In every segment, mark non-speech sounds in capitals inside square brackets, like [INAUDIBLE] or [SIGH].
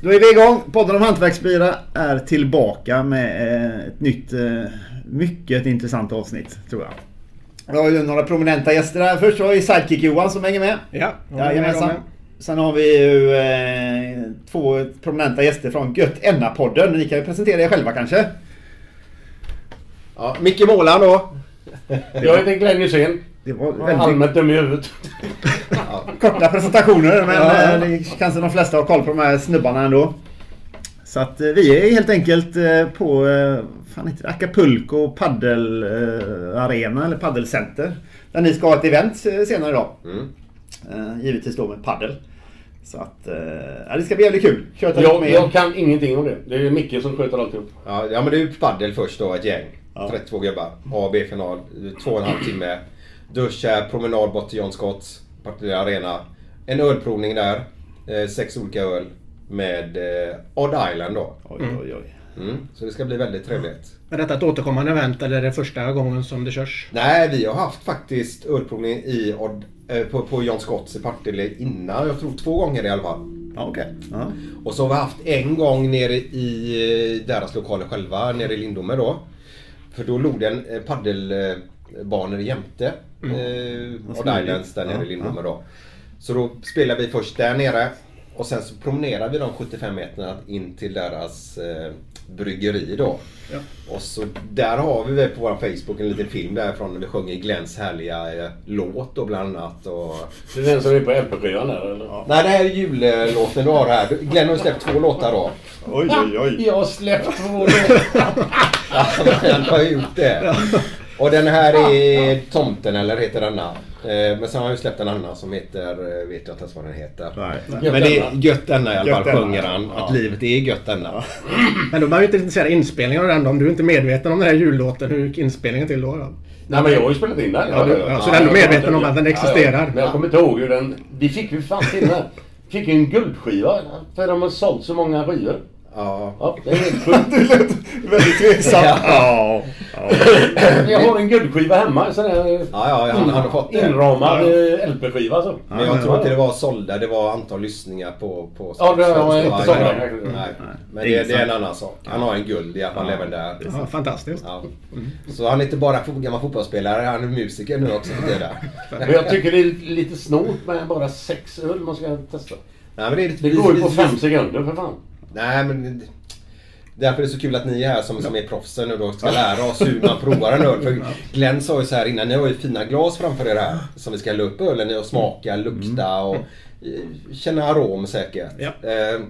Då är vi igång. Podden om hantverksbira är tillbaka med eh, ett nytt, eh, mycket intressant avsnitt tror jag. Vi har ju några prominenta gäster här. Först har vi Sidekick-Johan som hänger med. Ja, Jajamensan. Sen har vi ju eh, två prominenta gäster från Gött Enna-podden. Ni kan ju presentera er själva kanske. Ja, Micke Målan då. Jag heter Glenn Hysén. Det var väldigt Allmänt dum i huvudet. [LAUGHS] korta presentationer men Ja. eh, det kanske de flesta har koll på de här snubbarna ändå. Så att eh, vi är helt enkelt eh, på eh, fan heter det, Acapulco paddelarena eller paddelcenter. Där ni ska ha ett event senare idag. Mm. Givetvis då med paddel. Så att ja, det ska bli jävligt kul. Köta Jag, med jag kan ingenting om det. Det är Micke som sköter alltihop. Ja, ja men det är ju paddel först då, ett gäng. Ja. 32 gubbar. A och B-final. Två och en halv timme. Duscha, promenad bort till John Scotts Partille Arena. En ölprovning där. Eh, sex olika öl. Med eh, Odd Island då. Oj, oj, oj. Mm. Så det ska bli väldigt trevligt. Är detta ett återkommande event eller är det första gången som det körs? Nej, vi har haft faktiskt ölprovning i Odd, eh, på, på John Scotts i Partille innan. Jag tror två gånger i alla fall. Ja, okej. Ja. Och så har vi haft en gång nere i eh, deras lokaler själva, nere i Lindome då. För då låg det en eh, paddelbanor jämte Vad eh, Odd. Islands där nere Ja, i Lindome då. Så då spelade vi först där nere och sen så promenerade vi de 75 meterna in till deras eh, bryggeri då. Ja. Och så där har vi väl på vår Facebook en liten film därifrån när vi sjunger Glens härliga eh, låt då bland annat. Och... Det är den som är på LP-skivan där eller? Nej det här är jullåten du har här. Glenn har släppt två låtar då. Oj, oj, oj. Jag har släppt två låtar. [LAUGHS] Ja, han har gjort det. Och den här är Tomten eller heter denna. Eh, Men sen har ju släppt en annan som heter, eh, vet jag inte ens vad den heter. Nej. Men det är gött denna i alla fall sjunger ja. han. Ja. Att livet är gött denna. Men är ju inte intresserade av inspelningen av den då. Om du är inte medveten om den här jullåten, hur gick inspelningen till då? då? Nej men jag har ju spelat in den. Ja, du- ja, så du är ändå medveten om att den existerar? Men jag kommer inte ihåg hur den... Vi fick ju fan till den. Vi fick ju en guldskiva för de har sålt så många skivor. Ja. Ja, det är helt sjukt. Du lät väldigt tveksam. Ja. ja. Jag har en guldskiva hemma. Så där, Ja, ja, han, han har fått det. Inramad LP-skiva så. Men jag tror inte det var sålda, det var antal lyssningar på... på Ja, det var inte sålda. ja. Nej. Men det, det är en annan sak. Han har en guld i alla fall även där. Ja, fantastiskt. Ja. Så han är inte bara gammal fotbollsspelare, han är musiker nu också. för Det där. [LAUGHS] Men jag tycker det är lite snålt med bara sex öl man ska testa. Nej, men det, är lite, Det går ju på fem sekunder för fan. Nej, men därför är det så kul att ni är här som, som är proffsen nu då ska lära oss hur man provar en öl. För Glenn sa ju så här innan, ni har ju fina glas framför er här som vi ska hälla upp ölen i och smaka, lukta och eh, känna arom säkert. Ja. Eh,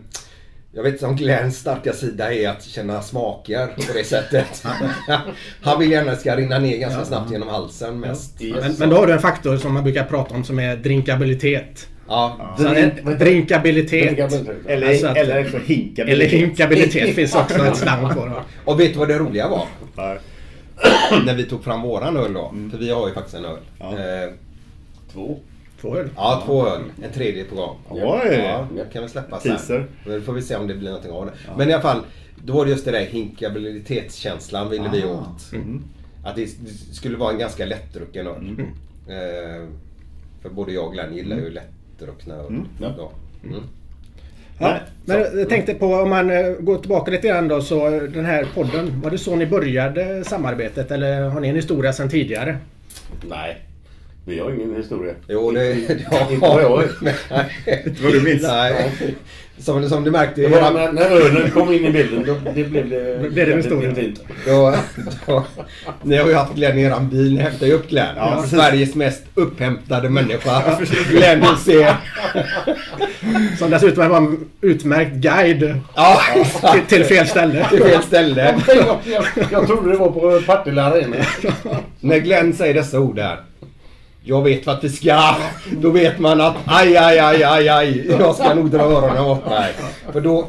Jag vet inte om Glenns starka sida är att känna smaker på det sättet. [LAUGHS] Han vill gärna ska rinna ner ganska snabbt genom halsen mest. Men, men då har du en faktor som man brukar prata om som är drinkabilitet. Ja. En drinkabilitet. Eller, Alltså att- eller också hinkabilitet. Eller hinkabilitet finns också ett slang på. Då. Och vet du vad det roliga var? Nej. när vi tog fram våran öl då. För vi har ju faktiskt en öl. Eh, Två. Två öl. ja, två öl. En tredje på gång. Oj! Ja, det kan vi släppa sen. Teaser. Då får vi se om det blir någonting av det. Men i alla fall, då var det just det där hinkabilitetskänslan ville vi åt. Att det det skulle vara en ganska lättdrucken öl. Eh, för både jag och Glenn gillar ju lättdruckna öl. Ja. Ja. Mm. Ja, men jag tänkte på om man eh, går tillbaka lite grann då så den här podden. Var det så ni började samarbetet eller har ni en historia sedan tidigare? Nej. Vi har ingen historia. Jo, det, ja, [LAUGHS] Inte vad jag vet. Inte vad du minns. Nej. Som, som du märkte Det var när, när ölen kom in i bilden då det blev det... Blev det en historia? intimt. då, då, Ni har ju haft Glenn i eran bil. Ni hämtar ju upp Glenn. Ja. Sveriges mest upphämtade människa. Glenn se. Som dessutom var en utmärkt guide Ja, till, till fel ställe. till fel ställe. jag, jag, jag trodde det var på Partille Arena. När Glenn säger dessa ord där. Jag vet vart vi ska. Då vet man att aj, aj, aj, aj, aj. Jag ska nog dra öronen åt mig. För då,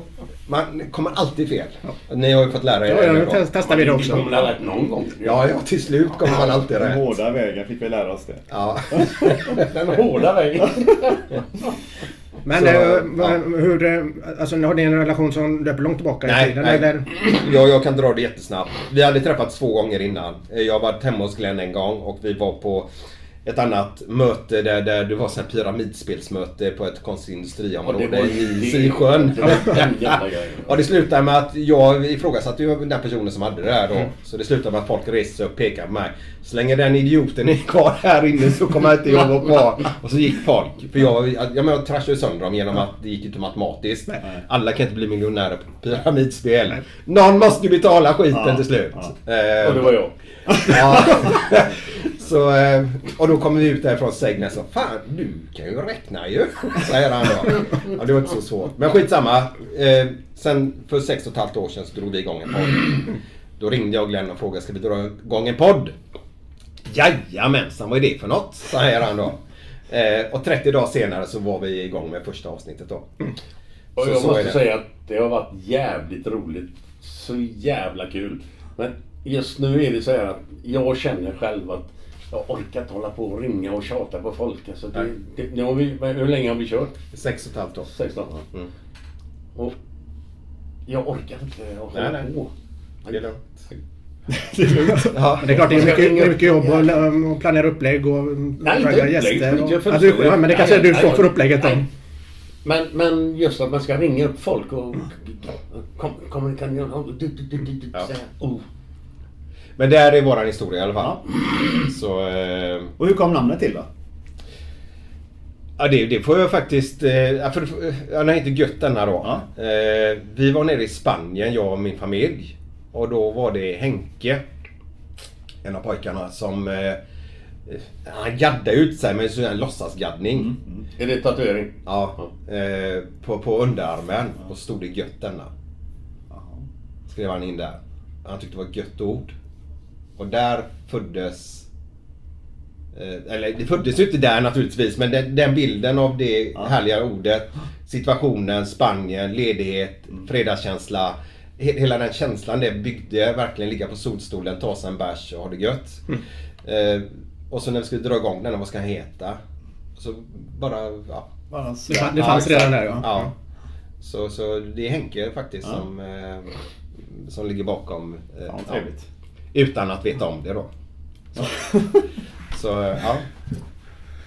man kommer alltid fel. Ni har ju fått lära er Ja, det. ja, testar vi det också. kommer rätt någon gång. Ja, ja, till slut kommer man alltid Den rätt. hårda vägen fick vi lära oss det. Ja. [LAUGHS] Den hårda vägen. [LAUGHS] Men Så, eh, ja. hur... eh, Alltså har ni en relation som löper långt tillbaka i Nej, tiden? nej. Eller? Ja, jag kan dra det jättesnabbt. Vi hade träffats två gånger innan. Jag varit hemma hos Glenn en gång och vi var på ett annat möte där, där det var så här pyramidspelsmöte på ett konstigt industriområde Ja, det var- i Sisjön. [LAUGHS] Ja, det slutade med att jag ifrågasatte ju den personen som hade det här då. Så det slutade med att folk reste sig och pekade på mig. Så länge den idioten är kvar här inne så kommer inte jag vara kvar. Och så gick folk. För jag, jag, men jag trashade sönder dem genom att det gick inte matematiskt. Alla kan inte bli miljonärer på pyramidspel. Någon måste ju betala skiten Ja, till slut. ja. Eh, Och det var jag. [LAUGHS] Så, eh, och då kommer vi ut därifrån Sägnes och Fan, du kan ju räkna ju. [LAUGHS] Säger han då. Ja, det var inte så svårt. Men skitsamma. Eh, sen för sex och ett halvt år sedan så drog vi igång en podd. Då ringde jag Glenn och frågade ska vi dra igång en podd? Jajamensan, vad är det för något? Säger han då. Eh, och 30 dagar senare så var vi igång med första avsnittet då. Och Så- jag så är måste säga att det har varit jävligt roligt. Så jävla kul. Men just nu är det så här att jag känner själv att jag orkar inte hålla på och ringa och tjata på folk. Alltså det, det, nu har vi, hur länge har vi kört? Sex och ett halvt år. 16 år. Mm. Och jag orkar inte hålla Nej, nej. på. Det är lugnt. [LAUGHS] [LAUGHS] Ja, men det är klart det är mycket, det är mycket jobb att lä- att planera upplägg och Nej, ragga gäster. Och, jag ja, du, ja, men det kanske Nej, du nej, står för nej. upplägget då. Men, men just att man ska ringa upp folk och... Kom, kom, kan jag... Du, du, du, du, du, Ja. så här. Oh. Men det är våran historia i alla fall. Så... Eh, Och hur kom namnet till då? Ja det, det får jag faktiskt... Eh, ja, för, ja, den heter Gött denna då. Ja. Eh, vi var nere i Spanien, jag och min familj. Och då var det Henke. En av pojkarna som... Eh, han gaddade ut sig med en sån här låtsasgaddning. Är det tatuering? Ja. Eh, på, på underarmen. Och stod det Gött denna. Skrev han in där. Han tyckte det var ett gött ord. Och där föddes... Eh, eller det föddes ju inte där naturligtvis men den, den bilden av det härliga ordet. Situationen, Spanien, ledighet, fredagskänsla. He, hela den känslan det byggde verkligen ligga på solstolen, ta sig en bärs och ha det gött. Eh, och så när vi skulle dra igång den, vad ska han heta? Så bara, ja. Det, fann- det fanns exakt. redan där ja. Ja. Så, så det är Henke faktiskt Ja. som, eh, som ligger bakom. Eh, Ja, trevligt. Utan att veta om det då. Så, [LAUGHS] så eh, ja.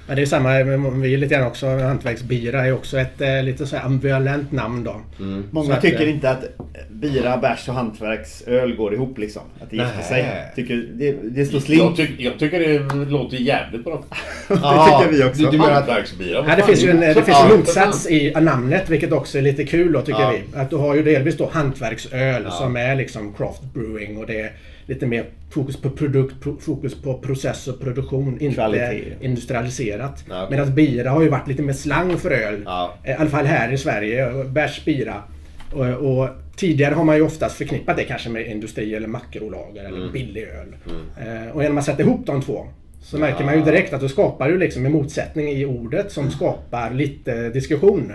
Men det är samma, vi är lite grann också, hantverksbira är också ett eh, lite så här ambivalent namn då. Mm. Många att, tycker eh, inte att bira, bärs och hantverksöl går ihop liksom. Att det gifter sig. Tycker, det, det står Jag, slint. tyck, jag tycker det låter jävligt bra. [LAUGHS] det tycker vi också. Du, du Hantverksbira. Ja, det finns ju en, det finns en motsats i namnet vilket också är lite kul då tycker Ja. vi. Att du har ju delvis då hantverksöl Ja. som är liksom craft brewing och det är lite mer fokus på produkt, pro, fokus på process och produktion. Inte Kvalitet. industrialiserat. Ja. Medan bira har ju varit lite mer slang för öl. Ja. I alla fall här i Sverige. Bärs, bira. Och, och tidigare har man ju oftast förknippat det kanske med industri eller makrolager eller Mm. billig öl. Eh, och genom att sätta ihop de två Så märker man ju direkt att du skapar ju liksom en motsättning i ordet som skapar lite diskussion.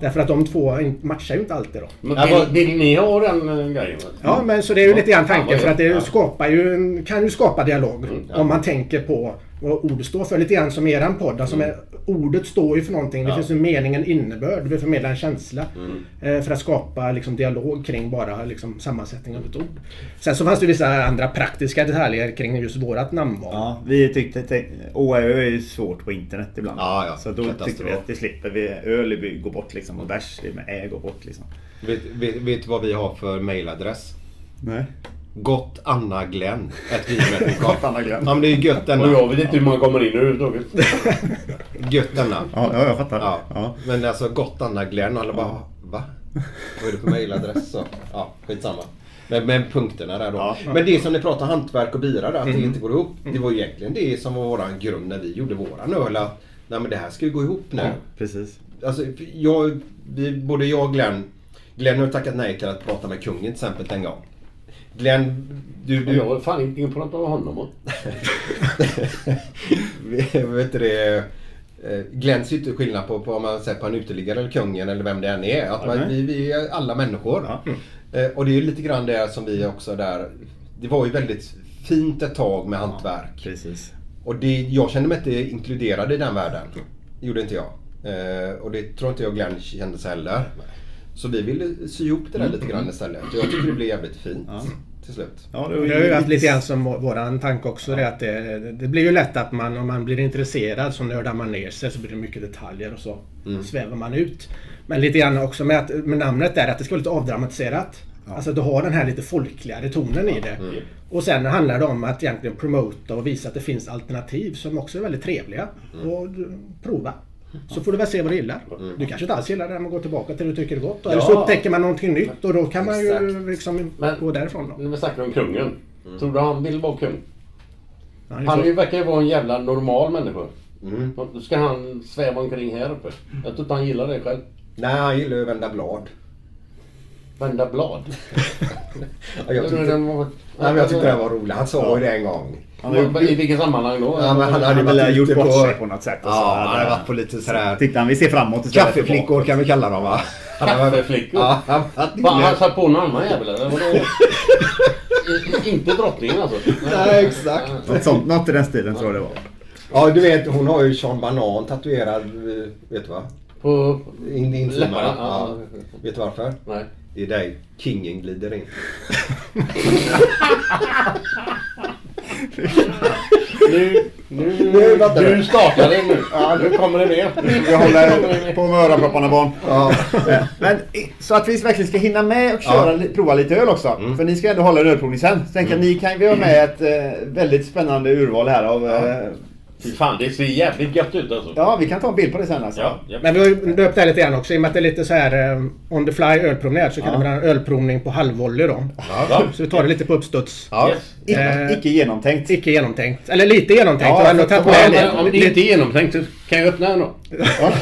Därför att de två matchar ju inte alltid då. Men vill, vill ni ha den eh, grejen? Ja, men så det är ju lite grann tanken för att det ja. skapar ju kan ju skapa dialog. ja. Om man tänker på vad ordet står för. Lite grann som eran podd. Alltså med, ordet står ju för någonting. Det Ja. finns ju mening, en innebörd. Du vill förmedla en känsla. Mm. Eh, för att skapa liksom, dialog kring bara liksom, sammansättning av ett ord. Sen så fanns det vissa andra praktiska detaljer kring just vårat namnval. Ja, vi tyckte att Å och Ö är ju svårt på internet ibland. Ja, ja. Så då Katastrof. tyckte vi att det slipper vi. Öl går bort liksom och bärs med Ä går bort liksom. Vet, vet, vet du vad vi har för mailadress? Nej. Gott Anna Glenn. Ett gmail.com. [LAUGHS] Gott Anna Glenn. Ja men det är ju gött denna. Och jag vet inte hur man kommer in överhuvudtaget. [LAUGHS] Gött denna. Ja, ja jag fattar. Ja. Ja. Men alltså gott Anna Glenn och alla bara va? Vad är det för mailadress? Så, ja, skitsamma. Men, men punkterna där då. Ja. Men det som ni pratar hantverk och bira där, att det inte går ihop. Det var ju egentligen det som var våran grund när vi gjorde våran öl. Att, nej men det här ska ju gå ihop nu. Ja, precis. Alltså, jag, vi, både jag och Glenn. Glenn har tackat nej till att prata med kungen till exempel en gång. Glenn, du... du Jag har fan inte pratat med honom om. vet du det? eh, Glenn ser inte skillnad på, på om man säger på en uteliggare eller kungen eller vem det än är. Att man, vi, vi är alla människor. Ja. Eh, Och det är ju lite grann det som vi också där. Det var ju väldigt fint ett tag med hantverk. Precis. Och det, jag kände mig inte inkluderad i den världen. Det gjorde inte jag. Eh, och det tror inte jag Glenn kände sig heller. Så vi ville sy ihop det där lite grann istället. Och jag tycker det blev jävligt fint Ja. Till slut. Ja, Det har ju haft lite grann som vår- våran tanke också. Det, att det, det blir ju lätt att man om man blir intresserad så nördar man ner sig så blir det mycket detaljer och så svävar man ut. Men lite grann också med, att, med namnet där att det ska vara lite avdramatiserat. Alltså du har den här lite folkligare tonen i det. Och sen handlar det om att egentligen promota och visa att det finns alternativ som också är väldigt trevliga. Och du- prova. Så får du väl se vad du gillar. Du kanske inte alls gillar det men gå tillbaka till det du tycker är gott. Eller så Ja. upptäcker man någonting nytt och då kan man ju liksom Men- gå därifrån. Då. När vi snackar om kungen. Tror du han vill vara kung? Ja, Han är ju- verkar ju vara en jävla normal människa. Mm. Då ska han sväva omkring här uppe. Jag tror inte han gillar det själv. Nej, han gillar ju att vända blad. Vända blad. [LAUGHS] Ja, jag tyckte, nej, jag tyckte det var roligt. Han sa ju det en gång. Han har Vad- I vilket sammanhang då? Ja, men han hade hade gjort bort sig på något sätt. och Ja, han hade varit på lite sådär... Titta han, vi ser framåt istället Kaffeflickor kan vi kalla dem va? [LAUGHS] Kaffeflickor? Ja, han satt på någon annan jävel eller? [LAUGHS] Inte drottningen alltså? Nej, exakt. Något sånt, något i den stilen tror jag det var. Ja, du vet hon har ju Sean Banan tatuerad, eh, vet du va? På In, läpparna? Ja. Vet du varför? Nej. Det är dig kingen glider in. [LAUGHS] Nu, nu, Nu du startar det nu. Ja, nu kommer det mer. [LAUGHS] Vi håller på med öronpropparna barn. Ja. Men så att vi verkligen ska hinna med och köra, Ja. prova lite öl också. För ni ska ändå hålla en ölprovning sen. Så tänker jag ni kan vi ha med ett eh, väldigt spännande urval här av... eh, Fy fan, det ser jävligt gött ut alltså. ja, vi kan ta en bild på det sen alltså. Ja. Men vi har döpt det här lite grann också i och med att det är lite så här eh, on the fly ölprovning så kan Ja. det vara en ölprovning på halvvolley då. Ja. Så vi tar det lite på uppstuds. Ja. Yes. Icke, Eh, icke genomtänkt. Icke genomtänkt. Eller lite genomtänkt. Ja, för- tagit för- lite- men om det inte är genomtänkt så kan jag öppna den då. Ja.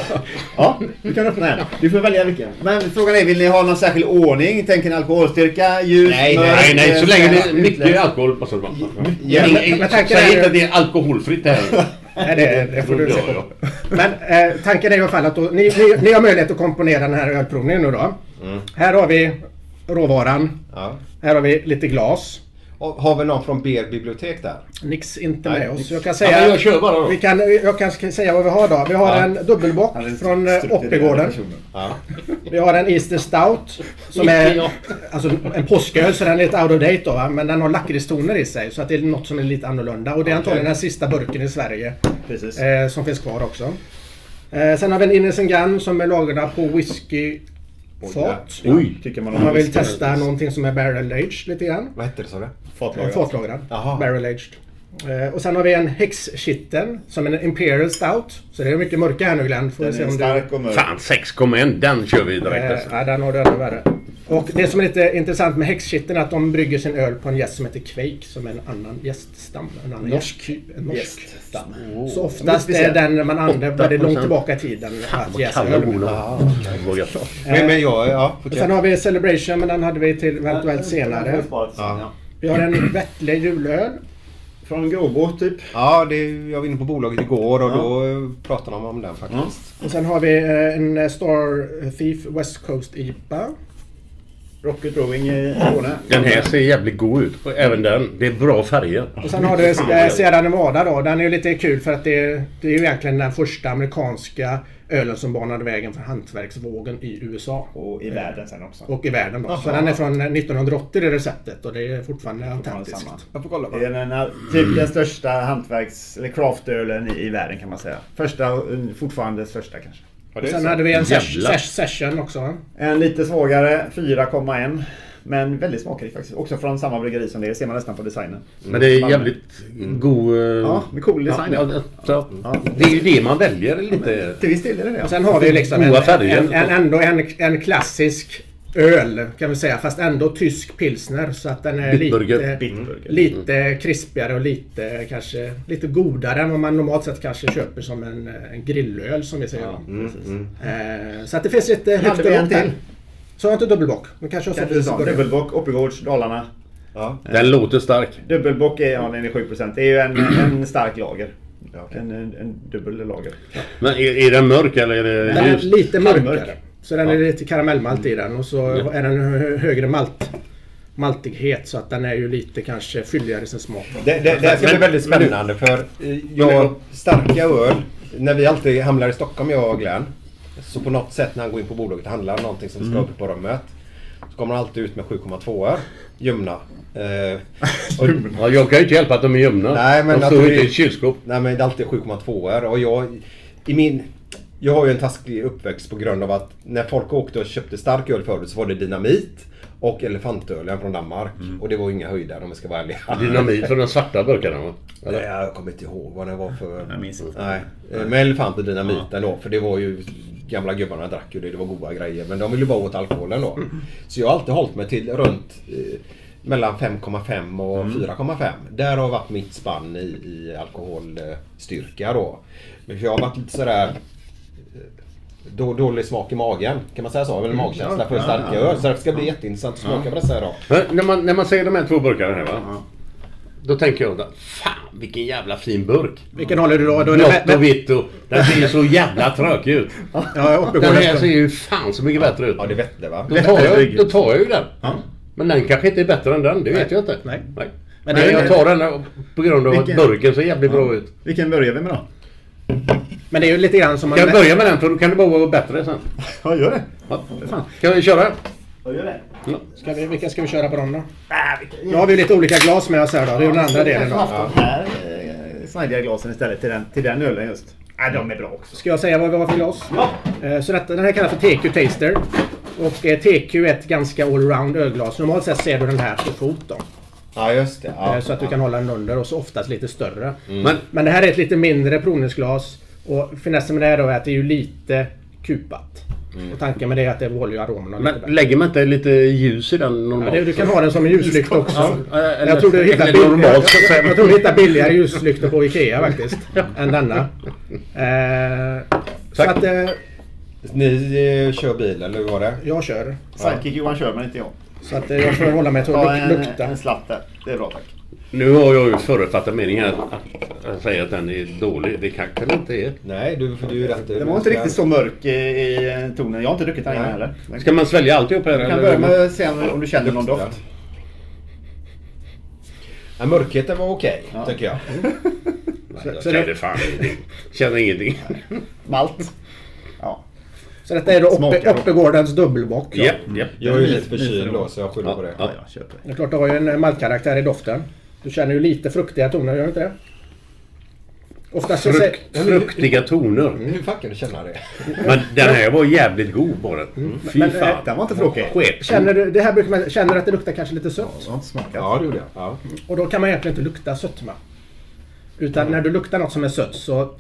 ja, du kan öppna en. Du får välja vilken. Men frågan är, vill ni ha någon särskild ordning? Tänker ni alkoholstyrka, ljus, Nej, mörkt, Nej, nej, så länge det är mycket alkohol. Måste det vara. Ja, Säg inte att det är alkoholfritt här. Nej, det, det får du se på. Men eh, tanken är i alla fall att då, ni, ni, ni har möjlighet att komponera den här ölprovningen nu då. Här har vi råvaran. Ja. Här har vi lite glas. Har vi någon från BR bibliotek där? Nix inte Nej, med oss. nix. Jag kan Ja, säga... men jag kör bara då. Vi kan, jag kan säga vad vi har då. Vi har Ja. en dubbelbock från eh, Oppigården. Ja. Vi har en Easter Stout. Som är alltså, en påsköl så den är lite out of date då va? Men den har lakritstoner i sig. Så att det är något som är lite annorlunda. Och det är antagligen den sista burken i Sverige. Precis. Eh, som finns kvar också. Eh, sen har vi en Innocent Gun som är lagrad på whisky fat. Oj, tycker man Om man vill testa någonting som är barrel aged lite grann. Vad hette det sa du? Fatlagrad. Jaha. Barrel aged. Eh, och sen har vi en häxkitten som är en Imperial Stout. Så det är mycket mörka här nu Glenn. Får vi se Den är om du... stark och mörk. Fan, 6,1. Den kör vi direkt Eh, alltså. ja, den har du ännu värre. Och det som är lite intressant med häxkitten är att de brygger sin öl på en gäst som heter Quake som är en annan gäststam. En annan Norsk gäst- en norsk gäststam. Så oftast är den man använder väldigt långt tillbaka i tiden att jäsa Kalla gött. Men, men jag, ja. Och sen har vi Celebration men den hade vi till eventuellt senare. Ja. Vi har en Vettle julöl Från Gråbo typ. Ja, det, jag var inne på bolaget igår och då eh, pratade de om den faktiskt. Och sen har vi eh, en eh, Star Thief West Coast IPA. Rocket Brewing i Skåne. Den här ser jävligt god ut. Och Även den. Det är bra färger. Och sen har du eh, Sierra Nevada då. Den är ju lite kul för att det, det är ju egentligen den första amerikanska ölen som banade vägen för hantverksvågen i USA. Och i världen sen också. Och i världen då. Så den är från 1980 det receptet och det är fortfarande Fortfarande autentiskt. samma. Jag får kolla Det är den, typ den största hantverks eller craftölen i, i världen kan man säga. Första, och fortfarande största kanske. Ja, Och det sen så. hade vi en ses- ses- session också. En lite svagare, 4,1. Men väldigt smakrik faktiskt. Också från samma bryggeri som det. ser man nästan på designen. Men det är jävligt god... eh, Ja, med cool design. Ja, ja, så, Det är ju det man väljer lite. Till viss del är det det. Och sen har vi liksom en, Goda färger. en, en, ändå en, en klassisk öl kan vi säga. Fast ändå tysk pilsner. Så att den är Bitburger. lite, Bitburger. lite krispigare och lite kanske lite godare än vad man normalt sett kanske köper som en, en grillöl som vi säger. Ja, precis. Eh, så att det finns lite högt och lågt till? Så har jag inte dubbelbock. Men kanske i så. början. Dubbelbock, Oppigårds, Dalarna. Ja. Den låter stark. Dubbelbock är, ja, den är 7%. Det är ju en, en stark lager. En, en, en dubbel lager. Men är, är den mörk eller är det Den är ljus? lite mörkare. Så den är lite karamellmalt i den och så är den hö- högre malt, maltighet så att den är ju lite kanske fylligare i sin smak. Det, det, det här ska bli väldigt spännande för eh, jag, starka öl, när vi alltid hamnar i Stockholm jag och Glenn. Så på något sätt när han går in på bolaget och handlar någonting som ska upp på rummet. Så kommer han alltid ut med 7,2 ljumna. Eh, [LAUGHS] och, Ja, jag kan ju inte hjälpa att de är gömda. Nej, men de står inte i ett kylskåp. nej men det är alltid 7,2 och jag i min jag har ju en taskig uppväxt på grund av att när folk åkte och köpte stark öl förut så var det dynamit och elefantölen från Danmark. Och det var inga höjder om vi ska vara ärliga. Dynamit för den svarta burkarna va? Nej, Eller? jag kommer inte ihåg vad det var för... Jag minns inte. Nej, eh, med elefant och dynamiten då. För det var ju... Gamla gubbarna drack ju det, det var goda grejer. Men de ville bara åt alkoholen då. Så jag har alltid hållit mig till runt eh, mellan 5,5 och 4,5. Där har varit mitt spann i, i alkoholstyrka då. Men jag har varit lite sådär... Då, dålig smak i magen, kan man säga så? Eller magkänsla för starka öl. Så det ska bli jätteintressant att smaka på dessa idag. Men när, man, när man säger de här två burkarna här va? Då tänker jag, fan vilken jävla fin burk. Vilken håller du då? då är det Blått med, och vitt och den ser ju så jävla trökig ut. ja, Den här ser ju fan så mycket bättre ut. Ja, det vette va? Då tar, jag, då tar jag ju den. Men den kanske inte är bättre än den, det vet jag inte. Nej. Men, Men jag tar den på grund av att burken ser jävligt bra ut. Vilken börjar vi med då? Men det är ju lite grann som man... Kan jag börja med den för då kan det bara vara bättre sen. Ja, gör det. Ja, fan. Kan vi köra? Ja, gör det. Ska vi, vilka ska vi köra på dem då? Nu har vi lite olika glas med oss här då. Det är den andra delen Jag då. har haft de här eh, snajdiga glasen istället till den, till den ölen just. Nej, de är bra också. Ska jag säga vad vi har för glas? Ja. Eh, Så detta, den här kallas för TQ Taster. Och eh, TQ är ett ganska allround ölglas. Normalt sett ser du den här på fot då. Ja, just det. Ja, Så att du kan hålla den under och så oftast lite större. Men Men det här är ett lite mindre provningsglas. Och finessen med det här då är att det är ju lite kupat. Och tanken med det är att det aromerna lite Men bättre. lägger man inte lite ljus i den normalt? Ja, det, du kan ha den som en ljuslykta också. Ja, eller- jag tror du hittar, eller bill- normalt, så att säga. jag, jag tror du hittar billigare ljuslyktor på Ikea faktiskt. än denna. Eh, så att eh, Ni eh, kör bil eller hur var det? jag kör. Sidekick Johan kör, men inte jag. Så att eh, jag får hålla mig till att en, luk- lukta. en slatt där. Det är bra tack. Nu har jag ju förutfattat meningen att, att, att säga att den är dålig. Det kanske den inte är. Nej, du, för du är rätt. Den var inte riktigt så mörk i, i tonen. Jag har inte druckit den innan Nej. heller. Ska man svälja alltihop här? Du kan börja med att se om du känner någon doft. Ja, mörkheten var okej, tycker jag. [LAUGHS] Nej, Så- jag känner det- fan ingenting. Känner ingenting. [LAUGHS] Malt. Ja. Så detta är då. Oppegårdens dubbelbock. Ja, ja. Jag är ju lite förkyld då, så jag skyller på det. Ja, ja, det. Det är klart, du har ju en maltkaraktär i doften. Du känner ju lite fruktiga toner, gör du inte det? Oftast så säger... Frukt, fruktiga toner. Hur fan kan du känna det? Men den här var jävligt god bara. Fy Men, eh, fan. Den var inte tråkig. Skep. Känner du, det här brukar man, känner du att det luktar kanske lite sött? Jag har inte smakat. Ja, det gjorde jag. Ja. Och då kan man egentligen inte lukta sötma. Utan när du luktar något som är sött så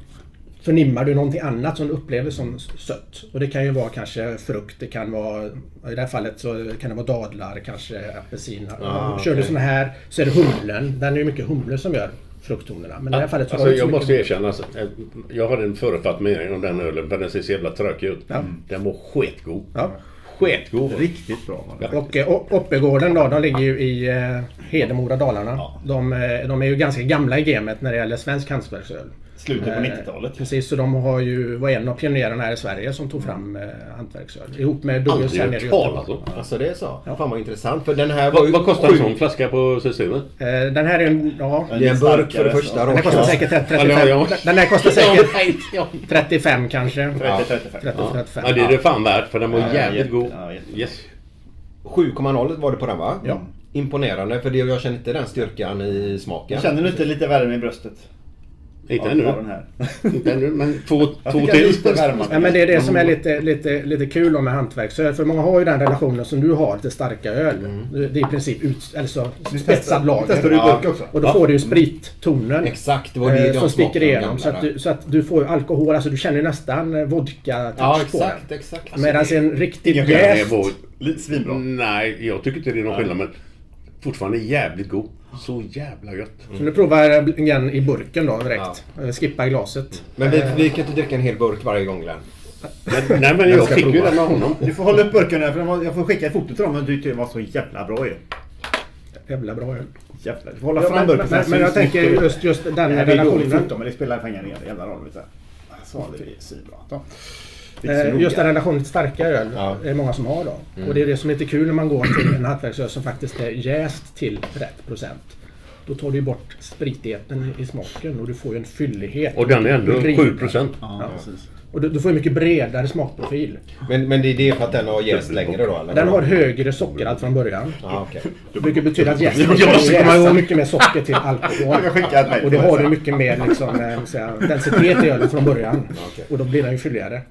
förnimmar du någonting annat som du upplever som sött. Och det kan ju vara kanske frukt, det kan vara... I det här fallet så kan det vara dadlar, kanske apelsiner. Ah, Kör du såna här så är det humlen. Den är ju mycket humle som gör frukttonerna. Men i det här fallet så Alltså, jag måste mycket- erkänna, alltså, eh, jag har en förutfattad mening om den ölen för den ser så jävla tråkig ut. Ja. Den var skitgod. Ja. Sketgod. Riktigt bra det. Och eh, Oppegården då, de ligger ju i eh, Hedemora, Dalarna. De, eh, de är ju ganska gamla i gamet när det gäller svensk hantverksöl. Slutet på Eh, 90-talet. Precis, så de har ju, var en av pionjärerna här i Sverige som tog fram eh, hantverksöl. Ihop med Aldrig här nere i om. Alltså det är så? Fan vad intressant. För den här var Vad, ju vad kostar en sån flaska på systemet? Eh, Den här är en... Ja, Det är en burk för det första. den här kostar säkert 30, Ja, 35. ja. Den här kostar säkert 35 kanske. 30-35. 30-35. Ja, det är det fan värt för den var Ja, jävligt god. ja, Yes. 7,0 var det på den va? Ja. Imponerande för det, jag känner inte den styrkan i smaken. Känner du inte lite värme i bröstet? Inte ännu. av den här. [LAUGHS] Inte ännu, men två, två till. Ja, men det är det som är lite, lite, lite kul om med hantverksöl. För många har ju den relationen som du har till starka öl. Det det är i princip ut, alltså, spetsad Mm. Testar du lager. burk också? Och då får du ju sprittonen. Exakt, det var det eh, som sticker igenom. Så att, du, så att du får alkohol, alltså du känner ju nästan eh, vodka-touch Ja på den. exakt, exakt. Medan en riktigt jäst... Svinbra. Nej, jag tycker inte det är någon skillnad men fortfarande jävligt god. Så jävla gött. Så nu provar jag igen i burken då direkt. Eh, Skippa glaset. Men vi, vi kan inte dricka en hel burk varje gång Glenn. Men, nej men jag ska fick ju prova. den med honom. Du får hålla upp burken här för jag får skicka ett foto till dem men du tyckte den var så jävla bra ju. Jävla bra öl. Jävlar. Du får hålla Ja, fram men, burken. men, men jag tänker just, just den Det här blir dåligt relationen. foto men det spelar fan ingen jävla roll. Så det är svinbra. Eh. Just den relationen till starka öl Ja. är många som har då. Och det är det som är lite kul när man går till en hantverksöl som faktiskt är jäst till rätt procent. Då tar du bort spritigheten i smaken och du får ju en fyllighet. Och den är ändå Rin. 7%. Ja, precis. Och du, du får ju mycket bredare smakprofil. Men, men det är det för att den har jäst längre då eller? Den har högre sockerhalt från början. Ja, okej. Vilket betyder att jästen ihåg. mycket mer socker till alkohol. Och till har du mycket mer liksom, eh, säga, densitet i ölen från början. Och då blir den ju fylligare.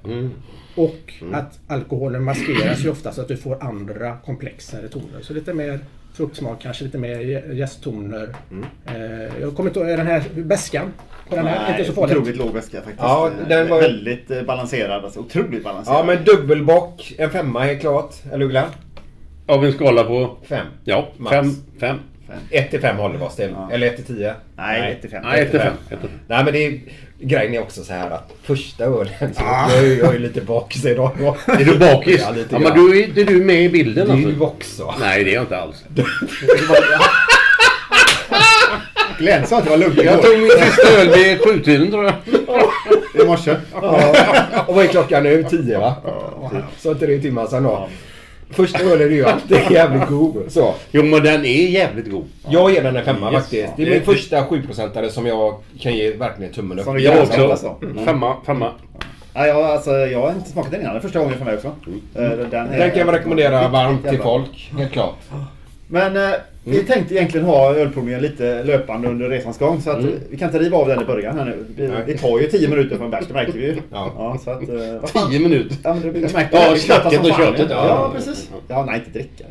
Och att alkoholen maskeras ju ofta så att du får andra komplexare toner. Så lite mer fruktsmak, kanske lite mer jä- jästtoner. Eh, jag kommer inte ihåg, är den här beskan på den här? Nej, inte så farligt. otroligt låg väska faktiskt. Ja, den var- Väldigt eh, balanserad. Alltså, otroligt balanserad. Ja men dubbelbock, en femma helt klart. Eller Glenn? Av en skala på... Fem. Ja, Max. fem. Fem. 1 till 5 håller vi oss till. Ja. Eller 1 till 10. Nej, 1 till 5. Nej, ett till fem. Ett till fem. Nej men det är, grejen är också så här att första ölen [LAUGHS] så jag, är, jag är lite bakis idag. Är du bakis? Ja, lite Ja, men då är, är du med i bilden alltså? du också. Nej, det är jag inte alls. [LAUGHS] Glenn sa att det var lugnt Jag tog min sista öl vid sjutiden tror jag. I morse. Och vad är klockan nu? 10 va? Så tre timmar sedan då. Första ölen är ju alltid jävligt god. Så. Jo, men den är jävligt god. Jag ger den en femma Yes. faktiskt. Det är min första 7-procentare som jag kan ge verkligen tummen upp. Som du Jag också. sätta så. Femma, femma. Ja, jag, alltså, jag har inte smakat den innan. Det är första gången för mig också. Eh, Den, är- Den kan jag rekommendera varmt till folk. Helt klart. Men eh, vi tänkte egentligen ha ölprovningen lite löpande under resans gång. Så att eh, vi kan inte riva av den i början här nu. Det tar ju 10 minuter för en bärs, det märker vi ju. [LAUGHS] Ja. så att, eh, vad fan. Tio minuter. Ja, men det, det märker Ja, snacket och köttet, Ja, ja. precis. Ja, nej, inte dricka.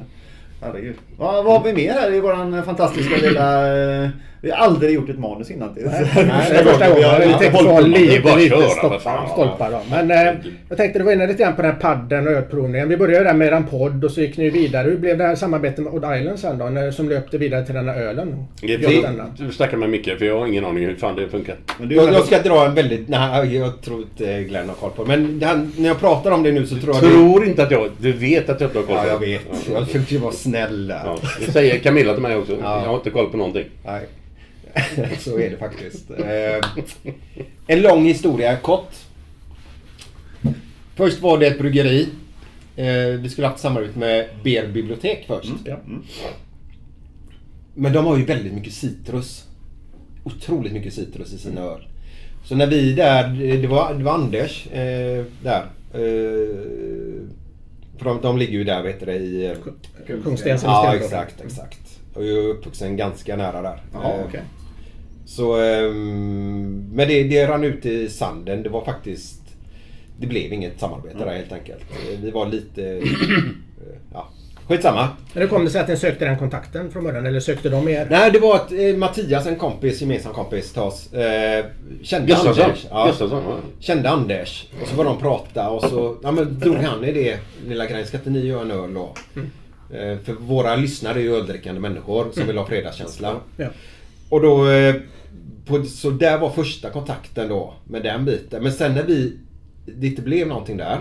Herregud. Vad, vad har vi mer här i våran fantastiska lilla... Vi har aldrig gjort ett manus innan. Det [LAUGHS] Nej, det är första gången. Vi tänkte Det är lite, lite stolpar, fan. stolpar då. Men eh, jag tänkte du var inne lite grann på den här padden och ölprovningen. Vi började där med en podd och så gick ni ju vidare. Hur blev det här samarbetet med Odd Island sen då? När, som löpte vidare till den här ölen? Det, du snackar med Micke, för jag har ingen aning hur fan det funkar. Men du, Jag, jag ska dra en väldigt... Nej, jag tror inte Glenn har koll på det. Men det här, när jag pratar om det nu så tror jag... det- Tror inte att jag... Du vet att jag inte har koll på Ja, jag det. vet. Jag försöker vara snäll där. Ja, det säger Camilla till mig också. Ja. Jag har inte koll på någonting. Nej. [LAUGHS] Så är det faktiskt. Eh, en lång historia kort. Först var det ett bryggeri. Eh, vi skulle haft samarbete med BR bibliotek först. Ja. Men de har ju väldigt mycket citrus. Otroligt mycket citrus i sina öl. Så när vi där, det var, det var Anders eh, där. Eh, för de, de ligger ju där vet du i... eh, Kungstens eller Ja exakt, exakt. Och jag är uppvuxen ganska nära där. Jaha, Eh, okej. Så, ehm, men det, det rann ut i sanden. Det var faktiskt... Det blev inget samarbete där helt enkelt. Vi var lite... eh, ja, skitsamma. Men hur kom det sig att ni sökte den kontakten från början? Eller sökte de er? Nej, det var att eh, Mattias, en kompis, gemensam kompis till oss, eh, kände Gustafsson. Anders. Ja, Gustafsson, ja. Kände Anders. Och så var de prata och så ja, men drog han i det lilla grejen. Ska inte ni göra en öl då? Eh, för våra lyssnare är ju öldrickande människor som vill ha fredagskänsla. Ja. Och då... På, så där var första kontakten då med den biten. Men sen när vi... Det inte blev någonting där.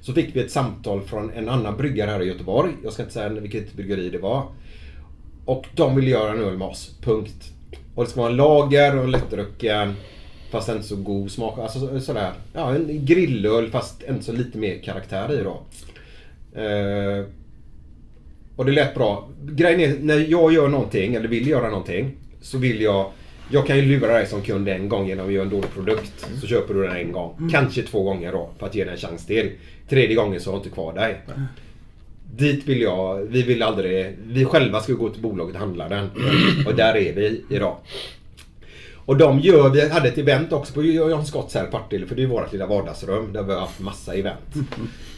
Så fick vi ett samtal från en annan bryggare här i Göteborg. Jag ska inte säga vilket bryggeri det var. Och de ville göra en öl med oss. Punkt. Och det ska vara en lager och lättdrucken. Fast inte så god smak. Alltså så- sådär. Ja, en grillöl fast inte så lite mer karaktär i då. Eh, och det lät bra. Grejen är, när jag gör någonting, eller vill göra någonting, så vill jag... Jag kan ju lura dig som kund en gång genom att göra en dålig produkt. Så köper du den en gång. Kanske två gånger då, för att ge den en chans till. Tredje gången så har jag inte kvar dig. Dit vill jag, vi vill aldrig, vi själva ska gå till bolaget och handla den. Och där är vi idag. Och de gör, vi hade ett event också på John Scotts här i Partille, för det är vårt lilla vardagsrum där vi har haft massa event.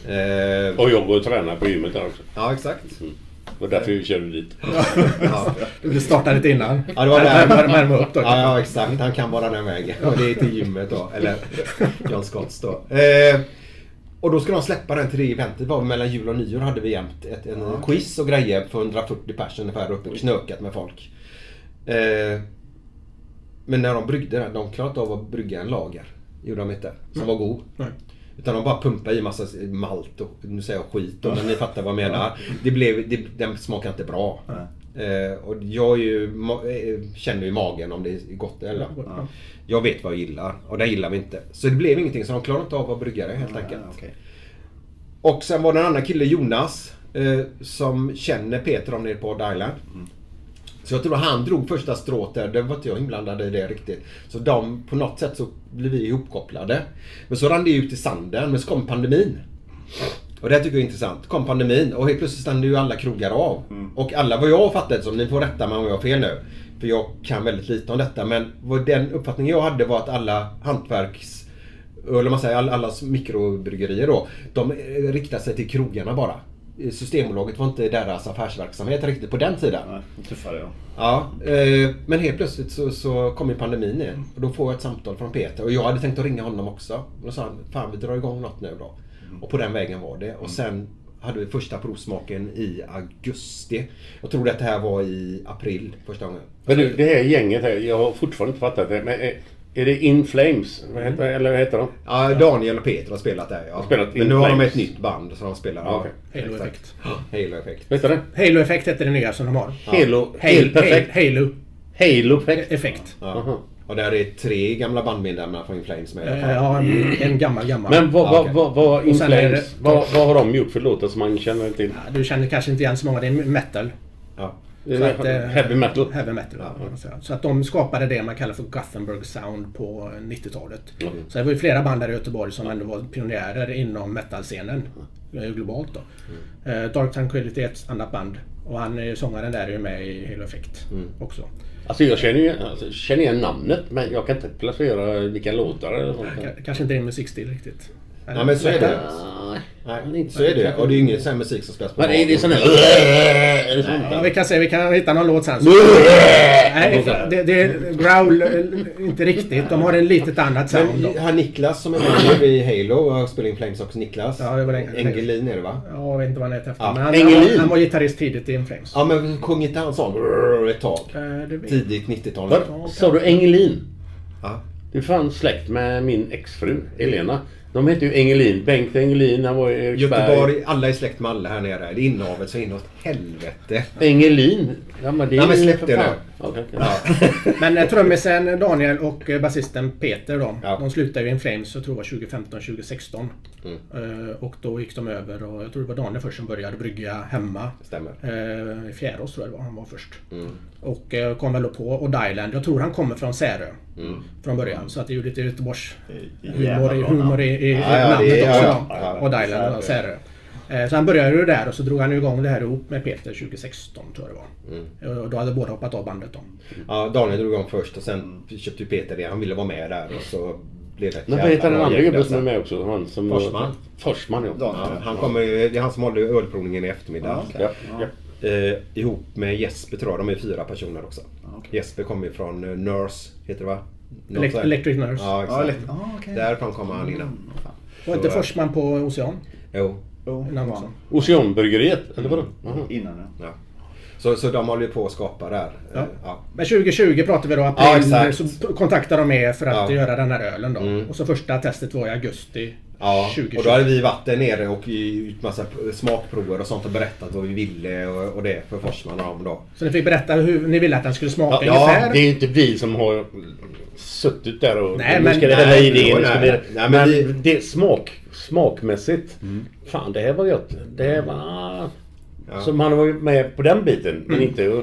Eh, Och jag går och tränar på gymmet där också. ja, exakt. Och därför vi körde dit. [LAUGHS] Ja. Du startade lite innan. Ja, det var där. Värma- upp då. Ja, ja, exakt. Han kan bara den vägen. Och det är till gymmet då. Eller [LAUGHS] John Scotts då. Eh, och då ska de släppa den till det eventet. Det var mellan jul och nyår hade vi jämt ett, en quiz och grejer för 140 pers ungefär uppe. Knökat med folk. Eh, men när de bryggde den, de klarade inte av att brygga en lager. Gjorde de inte. Som var god. Nej. Utan de bara pumpade i massa malt och nu säger jag skit då, men ni fattar vad jag menar. Det blev, det, den smakar inte bra. Eh, och jag är ju, eh, känner ju magen om det är gott eller Ja. Jag vet vad jag gillar och det gillar vi inte. Så det blev ingenting så de klarade inte av att brygga det helt enkelt. okej. Och sen var det en annan kille, Jonas, eh, som känner Peter om nere på Odd Island. Så jag tror han drog första strået där. Det var inte jag inblandad i det riktigt. Så de, på något sätt så blev vi ihopkopplade. Men så rann det ut i sanden. Men så kom pandemin. Och det tycker jag är intressant. Kom pandemin och helt plötsligt stängde ju alla krogar av. Och alla, vad jag fattat som, ni får rätta mig om jag har fel nu. För jag kan väldigt lite om detta. Men vad den uppfattningen jag hade var att alla hantverks... Eller man säger, alla, alla mikrobryggerier då. De eh, riktar sig till krogarna bara. Systembolaget var inte deras affärsverksamhet riktigt på den tiden. Nej, tuffare ja. Ja, eh, men helt plötsligt så, så kom ju pandemin in. Och då får jag ett samtal från Peter. Och jag hade tänkt att ringa honom också. Och då sa han, fan vi drar igång något nu då. Och på den vägen var det. Och sen hade vi första provsmaken i augusti. Jag tror att det här var i april första gången. Men du, det här gänget här, jag har fortfarande inte fattat det. Men är, det In Flames? Vad heter, eller vad heter de? Ja, Daniel och Peter har spelat där ja. Spelat men In nu har de Flames. ett nytt band som de spelar. Ja, okej. Halo. Effect. Halo Effect. Vet du det? Halo Effect heter det nya som de har. Halo, Halo, helt perfekt. Halo Halo Effect. Ja. Och där är tre gamla bandmedlemmar från Inflames med i alla Eh, fall. Ja, en, en gammal gammal. Men vad, Ja, vad, vad, vad, In Flames, det- vad, vad har de gjort för låtar som man känner till? Ja, Du känner kanske inte igen så många, det är metal. Ja. Så att, eh, Heavy metal? Heavy metal, ja. Så att de skapade det man kallar för Gothenburg Sound på 90-talet. Så det var ju flera band där i Göteborg som ändå var pionjärer inom metalscenen. eh, Globalt då. Eh, Dark Tranquility är ett annat band. Och han, är- sångaren där är ju med i Halo Effect också. Alltså jag känner ju alltså, känner igen namnet men jag kan inte placera vilka låtar där. K- Kanske inte din musikstil riktigt. Ja men så är det. Nej. Nej, så är det. Och det är ju ingen sån här musik som spelas på Men är det sån här... Är det sånt Ja, vi kan se, vi kan hitta någon låt sen. Nej, det, det är growl, eh, inte riktigt. De har en litet annat sound. Men han Niklas som är med i Halo och spelar in Flames också. Niklas. Ja, det var den- Engelin är det va? Ja, jag vet inte vad han heter efter. Ja, Men han, Engelin. han, han var gitarrist tidigt i Inflames. Ja men sjöng inte han sån ett tag? Eh, Tidigt 90-tal. Vad Sa du Engelin? Ja. Du är fan släkt med min exfru Elena. De heter ju Engelin. Bengt Engelin, han var i Eriksberg. Göteborg, alla är släkt med alla här nere. Det är inavel så inåt helvete. Engelin? Ja men det är Ja, men släpp det nu. Okej, okej. Ja. [LAUGHS] Men trummisen Daniel och eh, basisten Peter då, Ja. de slutade ju i Inflames, jag tror det var 2015-2016. Mm. Eh, och då gick de över och jag tror det var Daniel först som började brygga hemma. Stämmer. Eh, I Fjärås tror jag det var han var först. Mm. Och kom väl på Odd Island. Jag tror han kommer från Särö. Mm. Från början. Så att det är ju lite Göteborgs humor, i- humor i, i ja, namnet också. ja, Odd Island och Särö. Eh, Så han började ju där och så drog han igång det här ihop med Peter 2016 tror jag det var. Mm. Och då hade båda hoppat av bandet då. Ja, Daniel drog igång först och sen köpte ju Peter det. Han ville vara med där och så blev det ett Men vad heter den andra gubben som är med också? Han som Forsman. Forsman ja. Ja, han kommer, det är han som håller ölprovningen i eftermiddag. Ja, okej. Ja, ja. Eh, ihop med Jesper tror jag. De är fyra personer också. okej. Jesper kommer ju från eh, Nurse, heter det va? Elect-. Electric Nurse. Ja, exakt. Ah, okej. Därifrån kommer han innan. Mm. Var inte Forsman på Ocean? Jo. Också. Oceanbryggeriet, eller vadå? Jaha. Innan ja. Ja. Så, så de håller ju på att skapa där. Ja. Eh, Ja. Men 2020 pratar vi då Ja, april. exakt. så kontaktade de er för att Ja. Mm. göra den här ölen då. Och så första testet var i augusti Ja, 2020. och då hade vi varit där nere och gjort massa smakprover och sånt och berättat vad vi ville och, och det för Forsman och dem då. Så ni fick berätta hur ni ville att den skulle smaka Ja, ungefär? det är ju inte vi som har suttit där och Nej, nu men- ska det nej, hälla i det. nej, Nu men Mm. det smak, smakmässigt. Fan det här var gött. Det här var... Ja. Så man var ju med på den biten. Men inte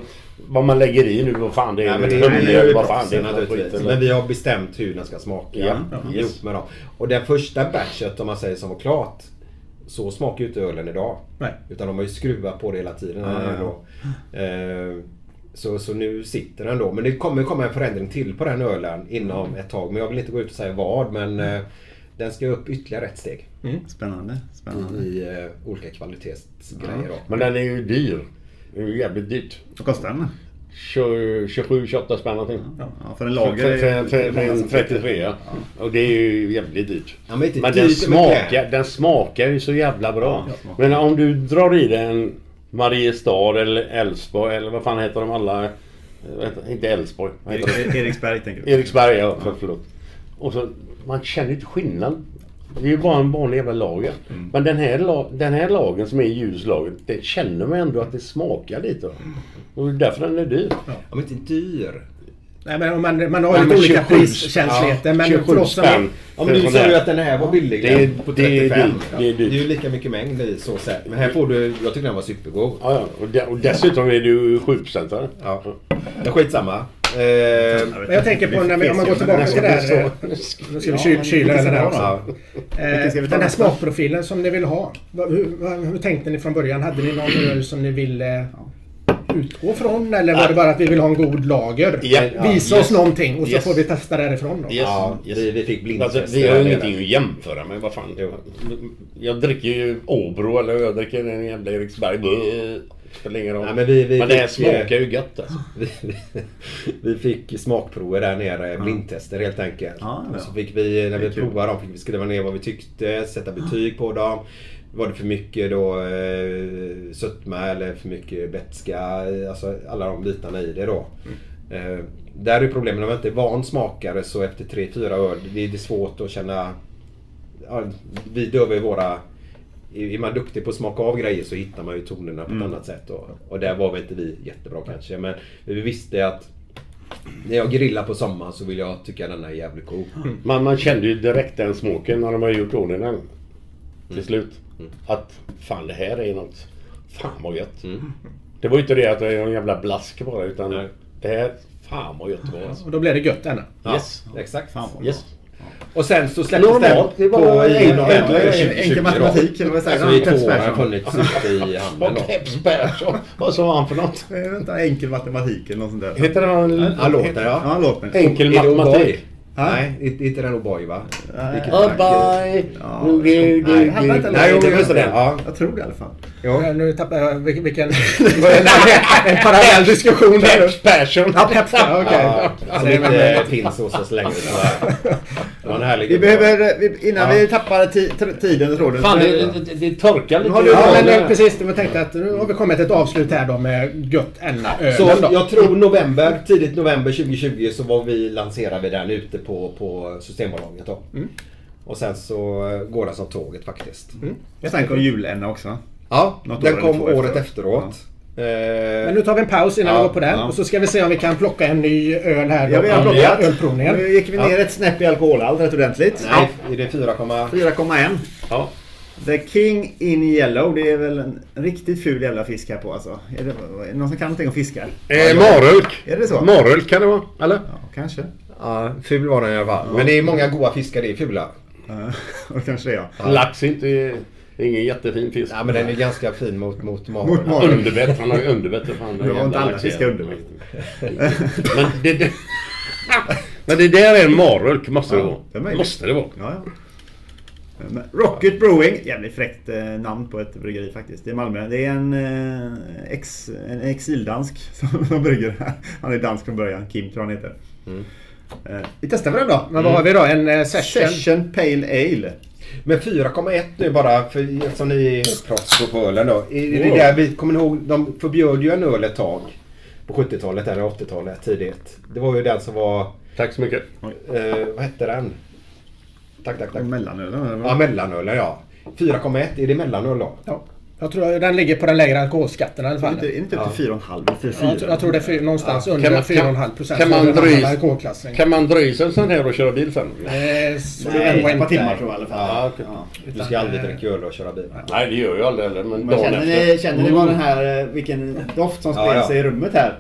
vad man lägger i nu. Vad fan det är. Nej, men det är eller vad fan det är skit. Men vi har bestämt hur den ska smaka. Ja, ihop yes. med dem. Och den första batchet om man säger som var klart. Så smakar ju inte ölen idag. Nej. Utan de har ju skruvat på det hela tiden. Ja, ja, Då. Eh, Så, så nu sitter den då. Men det kommer komma en förändring till på den ölen inom ett tag. Men jag vill inte gå ut och säga vad. Men eh, den ska upp ytterligare ett steg. Spännande. Spännande. I eh, olika kvalitetsgrejer då. Men den är ju dyr. Det är ju jävligt dyrt. Vad kostar den? 27-28 spänn någonting. Ja, för en För, lager. för, för, för en som 33 ja. Och det är ju jävligt dyrt. Ja, men Men den smakar, den smakar ju så jävla bra. Ja. Men om du drar i dig en Mariestad eller Älvsborg eller vad fan heter de alla? Inte Älvsborg. de? Erik- Eriksberg tänker du? Eriksberg, ja. För, förlåt. Och så, man känner ju inte skillnad. Det är ju bara en vanlig jävla lager. Mm. Men den här, den här lagen som är ljuslagen, det känner man ändå att det smakar lite. va. Och det är därför den är dyr. Ja, men inte dyr. Nej, men man, man har Ja, lite men olika 27 priskänsligheter. men 27 för oss som spänn. Ja, men du sa ju att den här var billig. Det är- på det är 35. dyrt, det är dyrt. Det är ju lika mycket mängd i så sätt. Men här får du... Jag tycker den var supergod. Ja, ja. Och, de, och dessutom är det ju 7% Ja. Men skitsamma. Eh, Men jag tänker på när vi, om man går tillbaka till det här. eh, Nu ska vi kyla, den här också. Eh, Den här smakprofilen som ni vill ha. Hur tänkte ni från början? Hade ni någon öl som ni ville utgå från? Eller var det bara att vi vill ha en god lager? Ja, Visa yes. oss någonting och så Yes. får vi testa därifrån då. Yes. ja, yes. vi, vi fick blindtester. Alltså, vi har ju ingenting att jämföra med. Vad fan. Jag dricker ju Åbro eller jag dricker en jävla Eriksberg. Bleh. Spelar ingen roll. Ja, men vi- vi men det här smakar ju gött alltså. [LAUGHS] Vi, vi, fick smakprover där nere, blindtester helt enkelt. Ja, ja. Och så fick vi, när vi Det provade dem, fick vi skriva ner vad vi tyckte, sätta betyg på dem. Var det för mycket då eh, sötma eller för mycket eh, Alltså alla de bitarna i det då. Mm. Eh, där är problemet, om man inte är van smakare så efter 3-4 öl, det är svårt att känna... Ja, vi dövar ju våra... Är man duktig på att smaka av grejer så hittar man ju tonerna på ett annat sätt. Och, och där var väl inte vi jättebra kanske. Men vi visste att när jag grillar på sommaren så vill jag tycka den är jävligt god. Man, man kände ju direkt den smaken när de har gjort ordning den. Mm. Till slut. Att fan det här är något... Fan vad gött. Mm. Det var ju inte det att det är en jävla blask bara utan Nej. det här... Fan vad gött det var alltså. Och då blev det gött denna. Yes. Ja, exakt. Fan vad Yes. Och sen så släpptes Normalt, det den var på enkel- november enkel- 2020 enkel då. matematik, eller vad säger år Peps har Persson. funnits ute i då. Peps Persson. Vad sa han för något? Eh, Vänta, enkel matematik eller något sånt där. Heter han... Han låter Ja. Enkel matematik. Nej, inte inte den O'boy va? Nu- Nej, han var inte- Nej, jo, det det var var den. Ja. Jag tror det i alla fall. Jo. Ja, Nu tappar jag vilken... [LAUGHS] en parallell diskussion där. Persson. Ja, Peps, ja, okej. Som det är inte finns hos oss längre. En härlig Vi behöver, eh, vi, innan Ja. vi tappar tiden och tråden. Fan det, det, det torkar lite. Har du- Ja, Ja, men det- eh, precis. Jag tänkte att nu har vi kommit till ett avslut här då med gött enna ölen Så då. jag tror november, tidigt november 2020 så var vi, lanserade vi den ute på, på Systembolaget då. Och sen så eh, går den som tåget faktiskt. Sen kom julenna också. Ja, Något den kom året efteråt. efteråt. Eh, Men nu tar vi en paus innan Ja, vi går på den. ja. Och så ska vi se om vi kan plocka en ny öl här. Ja, vi har plockat. Ölprovningen. Nu gick vi ner ett snäpp i alkoholhalt rätt ordentligt. Nej, är det 4, 4,1. Ja. The King in Yellow, det är väl en riktigt ful jävla fisk här på alltså. Är det, är det någon som kan någonting om fiskar? Eh, Marulk. Är det så? Marulk kan det vara, eller? Ja, kanske. Ja, ful var den i alla fall. Men det är många goda fiskar, det är fula. Ja, [LAUGHS] kanske det ja. Lax är inte... Det är ingen jättefin fisk. Ja, men den är ganska fin mot, mot maren. Underbett. Han har ju underbett. för Fan, Du har inte alla fiskar underbett. [LAUGHS] Men det, det, [LAUGHS] men det där är en marulk, måste det Ja, vara. det måste det vara. Ja, ja. Rocket Brewing, jävligt fräckt eh, namn på ett bryggeri faktiskt. Det är Malmö. Det är en, eh, ex, en exildansk [LAUGHS] som, som brygger här. Han är dansk från början. Kim tror han heter. Eh, Vi testar väl den då. Men vad har vi då? En session. Session Pale Ale. Men 4,1 nu bara, för eftersom ni är proffs på ölen då. Är det Wow. där vi kommer ihåg, de förbjöd ju en öl ett tag. På 70-talet eller 80-talet tidigt. Det var ju den som var, Tack så mycket. eh, vad hette den? Tack, tack, tack. Mellanölen? Ja, mellanölen ja. 4,1, är det mellanöl då? Ja. Jag tror den ligger på den lägre alkoholskatten i alla Är fall. inte, är inte upp till 4,5 eller 4? Ja, jag tror- jag tror det är fyr- någonstans under Kan man- 4,5 procent. kan man alkoholklassen. Kan man dra i sig en sån här och köra bil sen? Eh, så det Nej, är ett par timmar tror jag i alla fall. Ja, okej. Ja. Du ska aldrig dricka öl och köra bil. Nej, det gör jag aldrig heller. Men, Men känner ni, känner ni vad den här, eh, vilken doft som Ja, ja. sig i rummet här?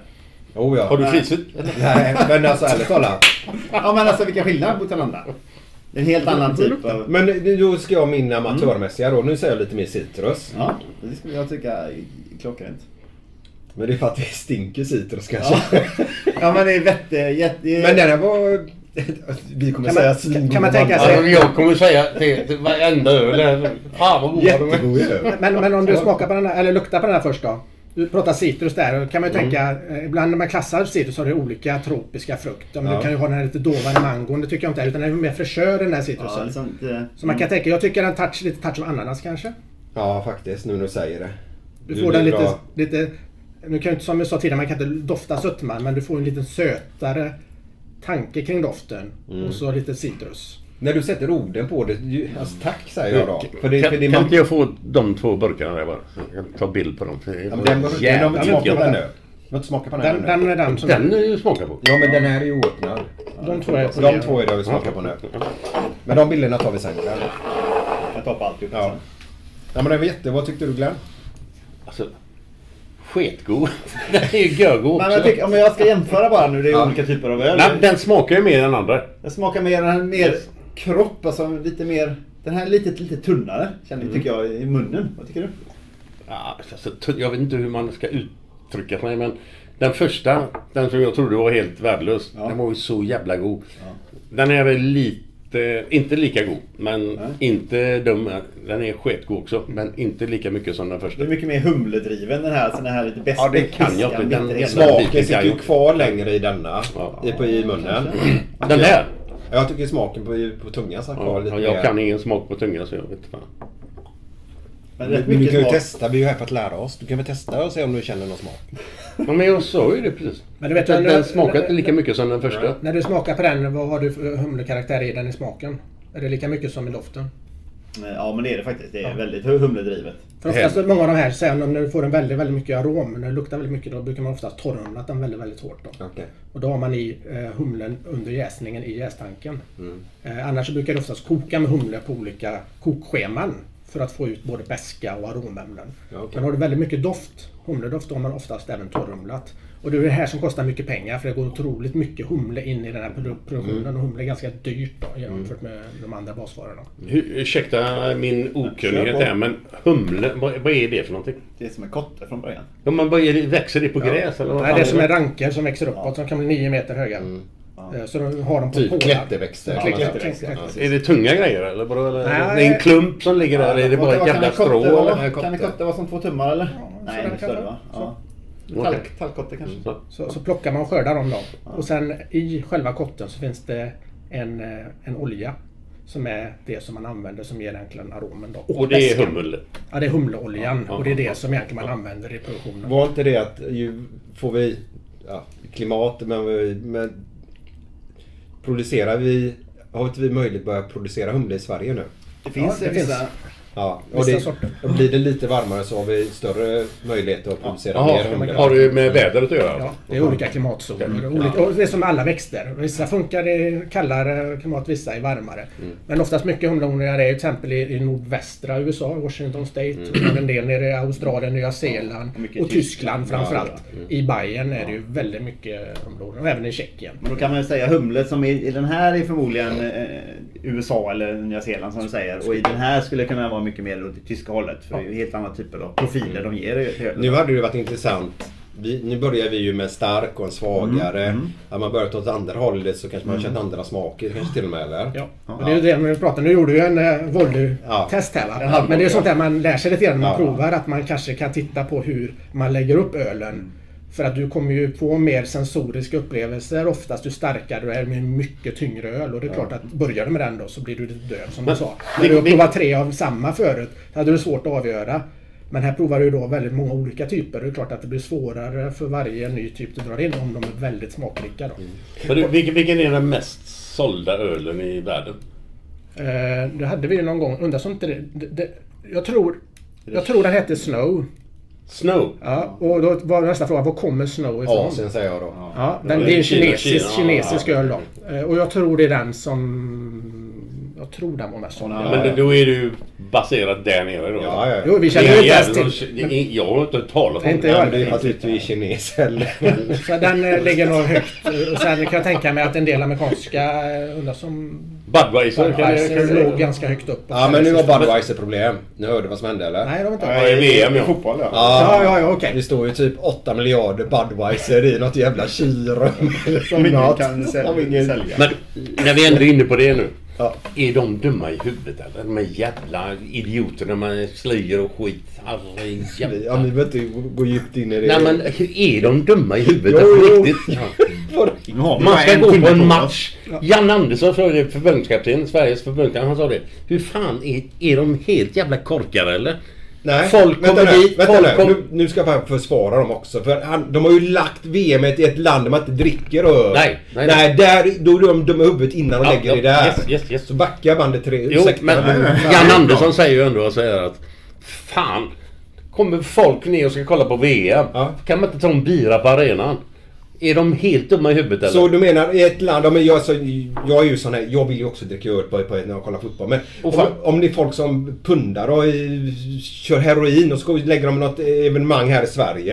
Oh, ja. Har du fisit? [LAUGHS] Nej, men alltså ärligt talat. Ja men alltså vilken skillnad mot den andra. En helt annan typ av... Men nu- då ska jag min amatörmässiga då. Nu säger jag lite mer citrus. Ja, det skulle jag tycka är klockrent. Men det är för att det stinker citrus kanske. Ja men det är vette, jätte... Men den här var... Vi kommer Kan säga man- svingod kan man tänka sig- Alltså, jag kommer säga till, till varenda öl. Fan vad goda de är. Men, men om du smakar på den här, eller luktar på den här först då. Du pratar citrus där. Då kan man ju Mm. tänka, eh, ibland när man klassar citrus har det olika tropiska frukter. Men Ja. du kan ju ha den här lite dovande mangon. Det tycker jag inte är. Utan den är mer fräschör den här Ja, citrusen. liksom inte... Så man kan tänka, jag tycker den touch, lite touch av ananas kanske. Ja, faktiskt. Nu när du säger det. Du Du får den lite, bra. lite... Nu kan inte, som jag sa tidigare, man kan inte dofta sötman. Men du får en lite sötare tanke kring doften. Mm. Och så lite citrus. När du sätter orden på det. ju- Alltså, tack säger jag då. För det, Kan, för det, kan man, inte jag få de två burkarna där bara? Jag kan ta bild på dem. ja, men den, den, den, jävligt den, smaka på den nu. Du har inte smakat på den, Den, den är den som... Den är ju smaka på. Ja, men den här är ju oöppnad. de två är på De två är det vi smakar på nu. Men de bilderna tar vi sen. Glenn. Jag tar på alltihop. Ja. Ja, men den var jätte... Vad tyckte du Glenn? Alltså, sketgod. [LAUGHS] Den är ju görgod Men också. jag tycker, om jag ska jämföra bara nu, det är Ja. olika typer av öl. Nej, den smakar ju mer än andra. Den smakar mer, den här mer kropp, alltså lite mer... Den här är lite, lite tunnare, känner, Mm. tycker jag, i munnen. Vad tycker du? Ja, alltså, jag vet inte hur man ska uttrycka sig men den första, den som jag trodde var helt värdelös, Ja. den var ju så jävla god. Den är väl lite, inte lika god, men inte dum. Den är sketgod också, men inte lika mycket som den första. Det är mycket mer humledriven den här, så den här lite bäst Ja, det kan jag inte. Den- Den, Smaken sitter ju kvar längre i denna. Ja. I, på, I munnen. Den här! Jag tycker smaken på, på tungan satt kvar Ja, lite jag mer. kan ingen smak på tungan så jag vet inte men du mycket kan ju smak. testa, vi är ju här för att lära oss. Du kan väl testa och se om du känner någon smak. Ja, men jag sa ju det precis. Men du vet, den, när- den smakar inte lika mycket som den första. När du smakar på den, vad har du för humlekaraktär i den i smaken? Är det lika mycket som i doften? Ja men det är det faktiskt. Det är väldigt humledrivet. För oftast många av de här, sen när du får en väldigt, väldigt mycket arom, när det luktar väldigt mycket, då brukar man oftast torrhumla den väldigt, väldigt hårt. Då. Okej. Och då har man i eh, humlen under jäsningen i jästanken. Mm. Eh, annars så brukar det oftast koka med humle på olika kokscheman. För att få ut både beska och aromämnen. Ja, okej. Men har du väldigt mycket doft, humledoft, då har man oftast även torrhumlat. Och det är det här som kostar mycket pengar för det går otroligt mycket humle in i den här produ- produktionen. Mm. Och humle är ganska dyrt då, jämfört med de andra basvarorna. Hu- Ursäkta min okunnighet här men humle, vad, vad är det för någonting? Det är som en kotte från början. Ja, men vad är det, växer det på gräs eller vad Nej, det är som det? är ranker som växer uppåt som kan bli nio meter höga. Eh, Så de har dem på Typ pålar. klätterväxter. Ja, klätterväxter. Ja. Är det tunga grejer eller? Vadå, eller Nej. Det är en klump som ligger där, är det bara Vad- ett jävla strå. Kan en kotte vara som två tummar eller? Nej, sådär det är större det va? Ja. Talk, talkkotte kanske? Så. Så, så plockar man och skördar dem då. Och sen i själva kotten så finns det en, eh, en olja. Som är det som man använder som ger egentligen aromen då. Och det är humle. Ja, det är humleoljan. Ja, och det är ja, det ja. som egentligen man använder i produktionen. Var inte det att ju får vi ja, klimat men, vi- men producerar vi har inte vi möjlighet att börja producera humle i Sverige nu? Det finns Ja, det vissa... finns. Ja, och det, och blir det lite varmare så har vi större möjlighet att producera Jaha, mer humle. har det med vädret att göra? Ja, det är olika klimatzoner. Olika, och det är som alla växter. Vissa funkar i kallare klimat, vissa i varmare. Mm. Men oftast mycket humleodlingar är till exempel i, i nordvästra USA, Washington State. Mm. Och en del nere i Australien, Nya Zeeland och Tyskland. Tyskland framförallt. Mm. I Bayern är det ju väldigt mycket humleodlingar. Och även i Tjeckien. Men då kan man ju säga humlet som i, i den här är förmodligen eh, USA eller Nya Zeeland som du säger. Och i den här skulle kunna vara mycket mer åt det tyska hållet. För det är ju helt andra typer av profiler de ger ölet. Nu hade det varit intressant. Vi, nu börjar vi ju med en stark och en svagare. Mm, Hade man börjat åt andra hållet så kanske man har känt andra smaker kanske till och med eller? Ja. Och det är ju det vi pratar Nu gjorde ju en eh, volley-test här va? Men det är sånt ja. där man lär sig lite grann när man Ja. provar. Att man kanske kan titta på hur man lägger upp ölen. För att du kommer ju få mer sensoriska upplevelser oftast ju starkare du är med mycket tyngre öl. Och det är klart att börjar du med den då så blir du lite död som du sa. När du har provat tre av samma förut så hade du svårt att avgöra. Men här provar du då väldigt många olika typer. Det är klart att det blir svårare för varje ny typ du drar in om de är väldigt smaklika. Då. Men du, vilken, vilken är den mest sålda ölen i världen? Eh, det hade vi ju någon gång. Undrar så inte det, det, det... Jag tror... Jag tror den hette Snow. Snow? Ja, och då var nästa fråga, var kommer Snow ifrån? Asien säger jag då. Ja, den, det är en kinesisk, kinesisk öl då. Eh, Och jag tror det är den som... Jag tror den var mest såld. Ja, men då är det ju baserat där nere då. Ja, ja. Jo, vi Det känner är ju inte ens till. Jag har inte hört talas om Inte det. jag heller. att du är kines eller? [LAUGHS] Så den eh, ligger nog högt. Och sen kan jag tänka mig att en del amerikanska eh, undrar som... Budweiser kan det... Budweiser Kan låg det ganska högt upp. Ja men nu har Budweiser problem. Ni hörde vad som hände eller? Nej, de har inte. Ja, i VM ja. Fotboll ja. Ja, ja, ja, okej. Det står ju typ 8 miljarder Budweiser i något jävla kylrum. Som ingen kan sälja. Men när vi ändå är inne på det nu. Ja. Är de dumma i huvudet eller? De är jävla idioterna med slöjor och skit. Herrejävlar. Ja, ni behöver inte gå djupt in i det. Nej men är de dumma i huvudet Jo, riktigt? Ja. [LAUGHS] Man ska gå på en match. Jan Andersson sa det, förbundskapten, Sveriges förbundskapten, han sa det. Hur fan är, är de helt jävla korkade eller? Nej, Folk vänta kommer nu, dit, Vänta folk nu. kom- nu. Nu ska jag försvara dem också. För han, de har ju lagt VM i ett land där man inte dricker öl. Nej, nej, nej. nej. där, då är de dumma i huvudet innan de Ja, lägger det ja, där. yes, yes, yes. Så backar bandet tre... Jo, ursäkta, men Jan Andersson säger ju ändå och säger att Fan, kommer folk ner och ska kolla på VM? Ja. Kan man inte ta en bira på arenan? Är de helt dumma i huvudet eller? Så du menar i ett land, ja, men jag, så, jag är ju sån här, jag vill ju också dricka öl på, på, när jag kollar fotboll. Men om, om det är folk som pundar och eh, kör heroin och så lägger de något evenemang här i Sverige.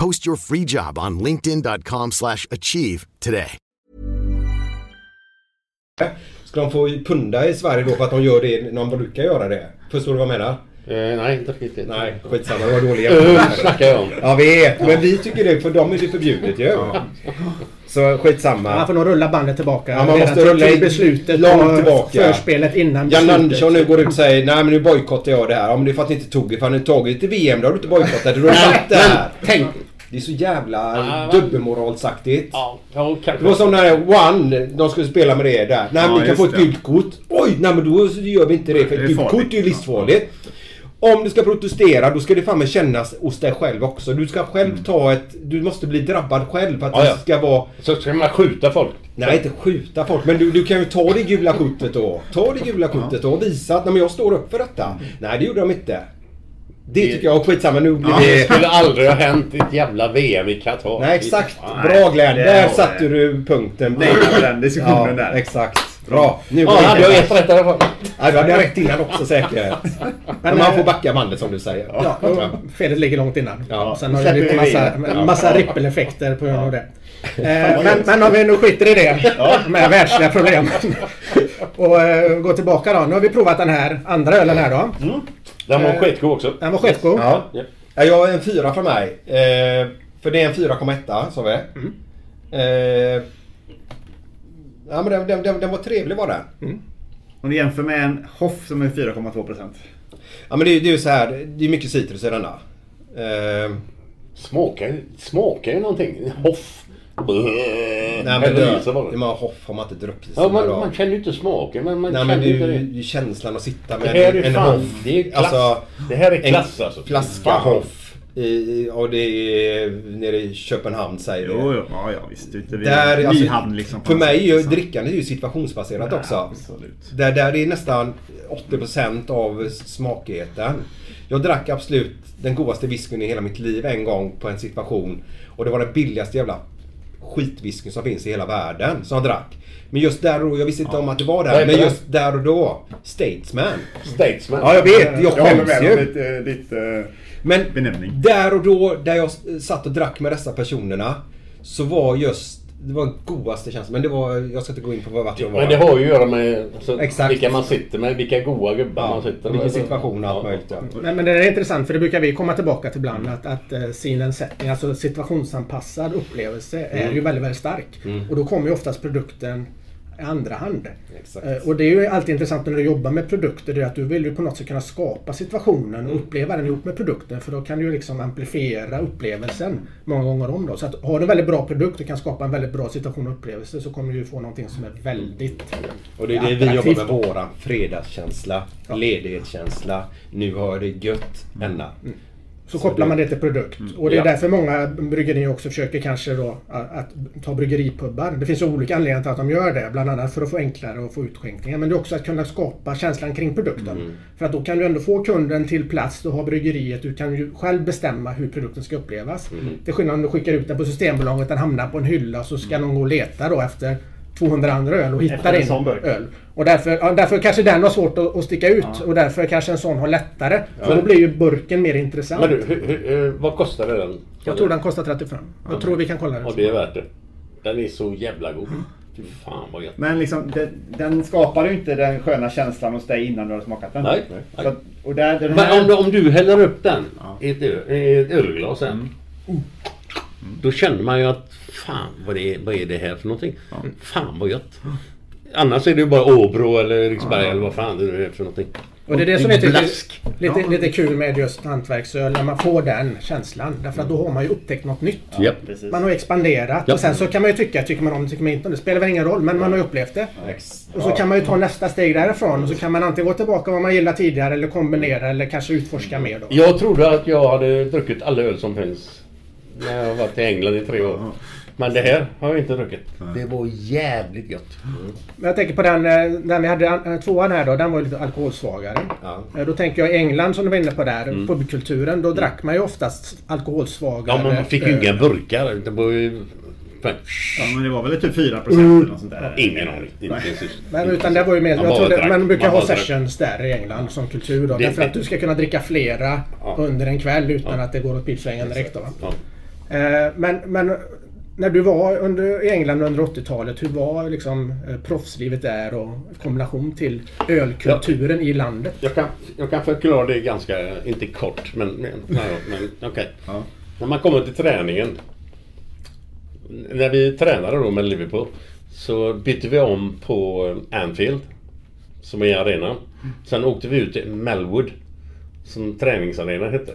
Post your free job on linkedin.com/achieve slash achieve today. Ska de få punda i Sverige då för att de gör det när de brukar göra det? Förstår du vad jag menar? Eh, nej, inte riktigt. Nej, skitsamma. Det var dåliga [LAUGHS] Öl snackar jag om. Jag vet, men vi tycker det för dem är det förbjudet ju. Så skitsamma. Man får nog rulla bandet tillbaka. Ja, man måste till- rulla till in beslutet långt tillbaka. förspelet innan Jan beslutet. Andersson nu går ut och säger nej men nu bojkottar jag det här. Ja, men det är för att ni inte tog det. För att ni tagit det till VM, då har du inte bojkottat det. Du har sagt det här. Tänk... Det är så jävla va? dubbelmoralsaktigt. Ja, ja. Det var som när One, de skulle spela med det där. Nej men Ja, ni kan få ett gult kort. Oj, nej men då gör vi inte det. För ett är gult kort är ju livsfarligt. Om du ska protestera då ska det fan med kännas hos dig själv också. Du ska själv ta ett... Du måste bli drabbad själv för att Ja, ja. det ska vara... Så ska man skjuta folk? Nej, inte skjuta folk. Men du, du kan ju ta det gula kortet då. Ta det gula kortet då och visa att nej, men jag står upp för detta. Nej, det gjorde de inte. Det tycker jag. Och skitsamma, nu blir Det det... skulle aldrig ha hänt ett jävla VM i Qatar. Nej, exakt. Nej. Bra Glenn. det Där satte du punkten. Nej, på den diskussionen ja, där. Exakt. Bra. Nu Ja, hade jag ett rätt i alla fall. Ja, du hade rätt innan också säkert. [LAUGHS] Men man får backa bandet som du säger. Ja, felet ligger långt innan. Ja. Sen har det blivit vi massa, massa rippeleffekter på grund av det. Eh, men, men om vi nu skiter i det med världsliga problem [LAUGHS] och eh, går tillbaka då. Nu har vi provat den här andra ölen här då. Den var Eh, skitgod också. Den var skitgod. Ja. Ja. Ja, jag är en fyra för mig. Eh, för det är en 4,1 sa vi. Eh, ja men den, den, den, den var trevlig var den. Om du jämför med en Hoff som är 4,2%. Ja men det, är- det är ju så här. Det är mycket citrus i denna. Eh, Smakar, smakar ju någonting. Hoff. Nej men det, det man hoff har man inte druckit Ja, man, man känner ju inte smaken men man Nej känner men det inte är det. ju det känslan att sitta Det med här är en fan, hoff. det är klass. det här är klass en alltså. flaska Fan. hoff. I, och det är nere i Köpenhamn säger det. Jo, jo, ja, ja visst. Vid Där, alltså, Nyhamn liksom. för mig är ju liksom. drickandet är ju situationsbaserat Ja, också. absolut. Där, där det är nästan 80% av smakigheten. Jag drack absolut den godaste whiskyn i hela mitt liv en gång på en situation. Och det var den billigaste jävla skitwhiskyn som finns i hela världen som jag drack. Men just där och då, jag visste inte om att det var där. heter Men just där och då, Statesman. Statesman. Ja, jag vet. Jag Jag skäms med ju. om ditt, eh, eh, Men benämning. där och då, där jag satt och drack med dessa personerna. Så var just, det var den godaste känslan. Men det var, jag ska inte gå in på vart jag var. Men det har ju att göra med alltså, Exakt. vilka man sitter med, vilka goa gubbar man sitter med. vilken situation och allt möjligt. Ja. Men, men det är intressant för det brukar vi komma tillbaka till ibland att, att uh, alltså situationsanpassad upplevelse är Mm. ju väldigt, väldigt stark. Och då kommer ju oftast produkten andra hand. Exakt. Eh, Och det är ju alltid intressant när du jobbar med produkter, det är att du vill ju på något sätt kunna skapa situationen Mm. och uppleva den ihop med produkten. För då kan du ju liksom amplifiera upplevelsen många gånger om. Då. Så att har du en väldigt bra produkt och kan skapa en väldigt bra situation och upplevelse så kommer du ju få någonting som är väldigt Och det är det vi jobbar med. Våran fredagskänsla, ledighetskänsla. Nu har jag det gött. Enna. Så kopplar man det till produkt. Och det är Ja. därför många bryggerier också försöker kanske då att, att ta bryggeripubbar. Det finns olika anledningar till att de gör det. Bland annat för att få enklare att få utskänkningar. Men det är också att kunna skapa känslan kring produkten. För att då kan du ändå få kunden till plats. Du har bryggeriet. Du kan ju själv bestämma hur produkten ska upplevas. Till skillnad om du skickar ut den på Systembolaget. Den hamnar på en hylla så ska någon gå och leta då efter 200 andra öl och hitta Efter en öl. Och därför, ja, därför kanske den har svårt att, att sticka ut. Och därför kanske en sån har lättare. För då blir ju burken mer intressant. Men du, hur, hur, eh, vad kostade den? Jag tror den kostar 35. Jag tror vi kan kolla det. Och det är värt det. Den är så jävla god. Fy fan vad gött. Men liksom, den, den skapar ju inte den sköna känslan hos dig innan du har smakat den. Nej, nej. Så och där, den här, Men om, du- om du häller upp den i ett, ett ölglas sen. Då känner man ju att fan vad, det är, vad är det här för någonting? Fan vad gött. Annars är det ju bara Åbro eller Eriksberg eller vad fan det nu är för någonting. Och det är det som är Blask. lite, lite, lite kul med just hantverksöl. När man får den känslan. Därför att då har man ju upptäckt något nytt. Precis. Man har expanderat. Ja. Och sen så kan man ju tycka, tycker man om det, tycker man inte om det. spelar väl ingen roll. Men man har ju upplevt det. Och så kan man ju ta nästa steg därifrån. Och så kan man antingen gå tillbaka vad man gillar tidigare eller kombinera eller kanske utforska mer då. Jag trodde att jag hade druckit alla öl som finns. När jag har varit i England i tre år. Men det här har jag inte druckit. Det var jävligt gött. Men jag tänker på den, eh, den vi hade, eh, tvåan här då. Den var ju lite alkoholsvagare. Ja. Eh, Då tänker jag i England som du var inne på där, pubkulturen. Då drack man ju oftast alkoholsvagare Ja men man fick ju inga burkar. Det var ju... ja, men det var väl typ 4% eller något sånt där. Ingen aning. Men utan det var ju mer, Man jag drack. man brukar Man ha bara drack. sessions där i England som kultur då. Det- därför att det- du ska kunna dricka flera Ja. under en kväll utan Ja. att det går åt pipsvängen direkt då. Ja. Men, men när du var under, i England under 80-talet, hur var liksom eh, proffslivet där och kombination till ölkulturen i landet? Jag kan, jag kan förklara det ganska, inte kort, men, men, ja, men okej. Ja. När man kommer till träningen. När vi tränade då med Liverpool så bytte vi om på Anfield. Som är arenan. Sen åkte vi ut till Melwood. Som träningsarena hette.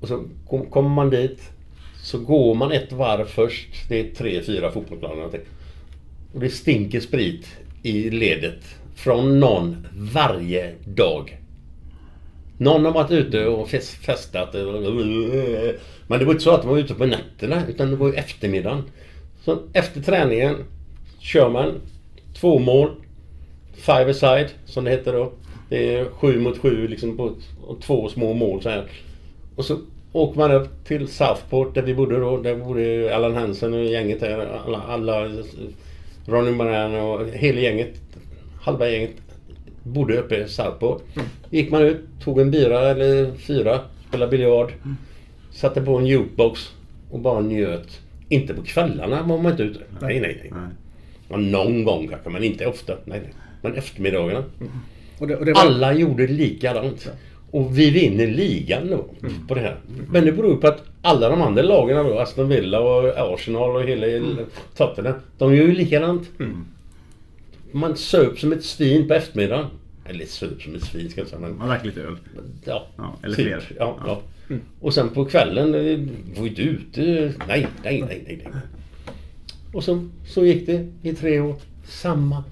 Och så kom- kommer man dit. Så går man ett varv först. Det är tre, fyra fotbollsplaner. någonting. Och det stinker sprit i ledet. Från någon varje dag. Någon har varit ute och festat. Men det var inte så att de var ute på nätterna. Utan det var ju eftermiddagen. Så efter träningen kör man två mål. Five aside som det heter då. Det är sju mot sju liksom på två små mål så här. Och så åker man upp till Southport där vi bodde då. Där bodde Allan Hansen och gänget där. Alla, alla Ronny Moran och hela gänget. Halva gänget bodde uppe i Southport. Gick man ut, tog en bira eller fyra, spelade biljard. Satte på en jukebox och bara njöt. Inte på kvällarna var man inte ute. Nej, nej, nej. Ja, någon gång kanske, men inte ofta. Nej, nej. Men eftermiddagarna. Och det, och det var, Alla gjorde likadant. Och vi vinner ligan då på det här. Men det beror på att alla de andra lagen Aston Villa och Arsenal och hela Tottenham, de gör ju likadant. Man söp som ett svin på eftermiddagen. Eller söp som ett svin ska jag säga. Man drack lite öl. ja, Ja, eller typ. fler. Ja, ja. Och sen på kvällen, eh, var inte ute. Nej, nej, nej. nej. Och så, så gick det i tre år. Samma.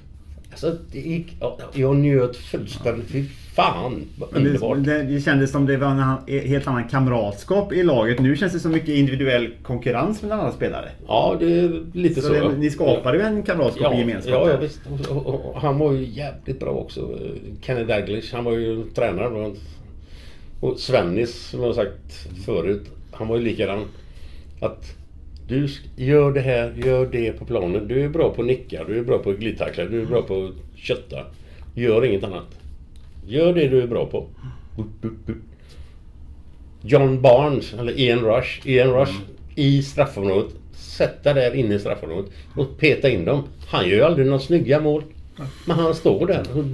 Alltså, det gick, ja, jag njöt fullständigt. Fy fan vad Men underbart. det, det, kändes som det var en annan- helt annan kamratskap i laget. Nu känns det som mycket individuell konkurrens mellan alla spelare. Ja, det är lite så. Så ja. det, ni skapade ju en kamratskap och Ja, gemenskap. ja, ja visst. Och, och, och, han var ju jävligt bra också. Kenny Daglish, han var ju tränare. Och Svennis, som jag har sagt förut, han var ju likadan. Att du gör det här, gör det på planen. Du är bra på att nicka, du är bra på att glidtackla, du är bra på att kötta. Gör inget annat. Gör det du är bra på. John Barnes, eller Ian Rush. Ian Rush i straffområdet. Sätta där inne i straffområdet och peta in dem. Han gör ju aldrig några snygga mål. Men han står där och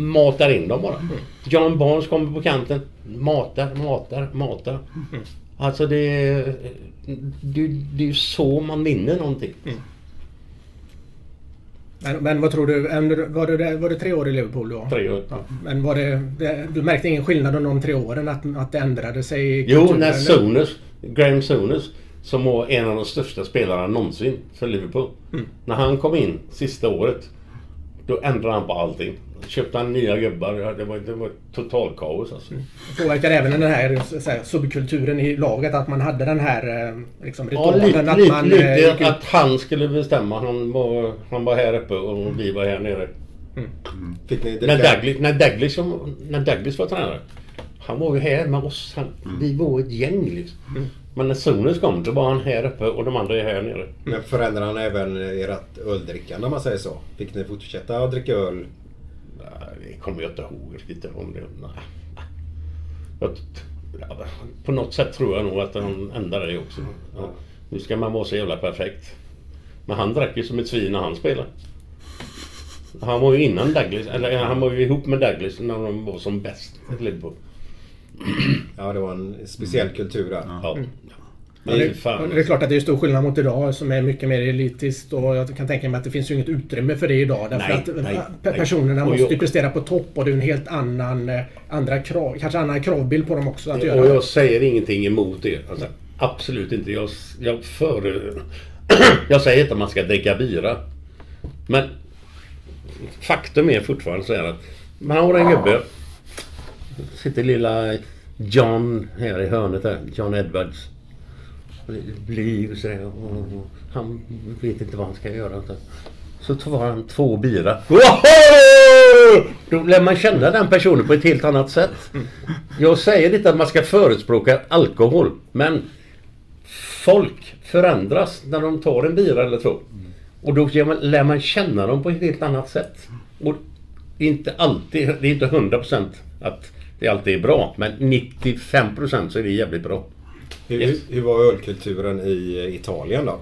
matar in dem bara. John Barnes kommer på kanten. Matar, matar, matar. Alltså det är... Det, det är så man vinner någonting. Men, men vad tror du? Var det, var det tre år i Liverpool då? Tre år. Ja. Men var det, du märkte ingen skillnad under de tre åren? Att, att det ändrade sig Jo, när? Souness, Graham Souness, som var en av de största spelarna någonsin för Liverpool. Mm. När han kom in sista året, då ändrade han på allting. Köpte han nya gubbar. Ja, Det var, det var total kaos alltså. Påverkar även den här, så här subkulturen i laget att man hade den här eh, liksom, Ja, ritualen lite, att lite, man lite eh, gick ut- att han skulle bestämma. Han var, han var här uppe och vi var här nere. Fick ni När? Douglas, när, Douglas, som- när Douglas var tränare. Han var ju här med oss. Han, Vi var ett gäng liksom. Men när Souness kom, då var han här uppe och de andra är här nere. Men förändrade han även ert öldrickande om man säger så? Fick ni fortsätta att dricka öl? Det kommer jag inte ihåg riktigt om det. Nej. På något sätt tror jag nog att han ändrade det också. Ja. Nu ska man vara så jävla perfekt. Men han drack ju som ett svin när han spelade. Han var ju innan Douglas, eller han var ju ihop med Douglas när de var som bäst i Liverpool. Ja, det var en speciell kultur där. Ja. Ja, det, och det är klart att det är stor skillnad mot idag som är mycket mer elitiskt och jag kan tänka mig att det finns ju inget utrymme för det idag. Därför Nej, att nej, nej. personerna Och måste ju prestera på topp och det är en helt annan, eh, andra krav, kanske annan kravbild på dem också att Och göra. jag säger ingenting emot det. Alltså, absolut inte. Jag, jag, för, [CLEARS THROAT] jag säger inte att man ska dricka bira. Men faktum är fortfarande så här att man har en gubbe. Sitter lilla John här i hörnet där. John Edwards. Och Blyg och sådär. Och, och, han vet inte vad han ska göra. Så, så tar han två bira. Woho! Då lär man känna den personen på ett helt annat sätt. Jag säger inte att man ska förespråka alkohol. Men folk förändras när de tar en bira eller två. Och då lär man känna dem på ett helt annat sätt. Och inte alltid, det är inte 100% att det alltid är bra. Men 95% så är det jävligt bra. Hur, Yes. hur var ölkulturen i Italien då?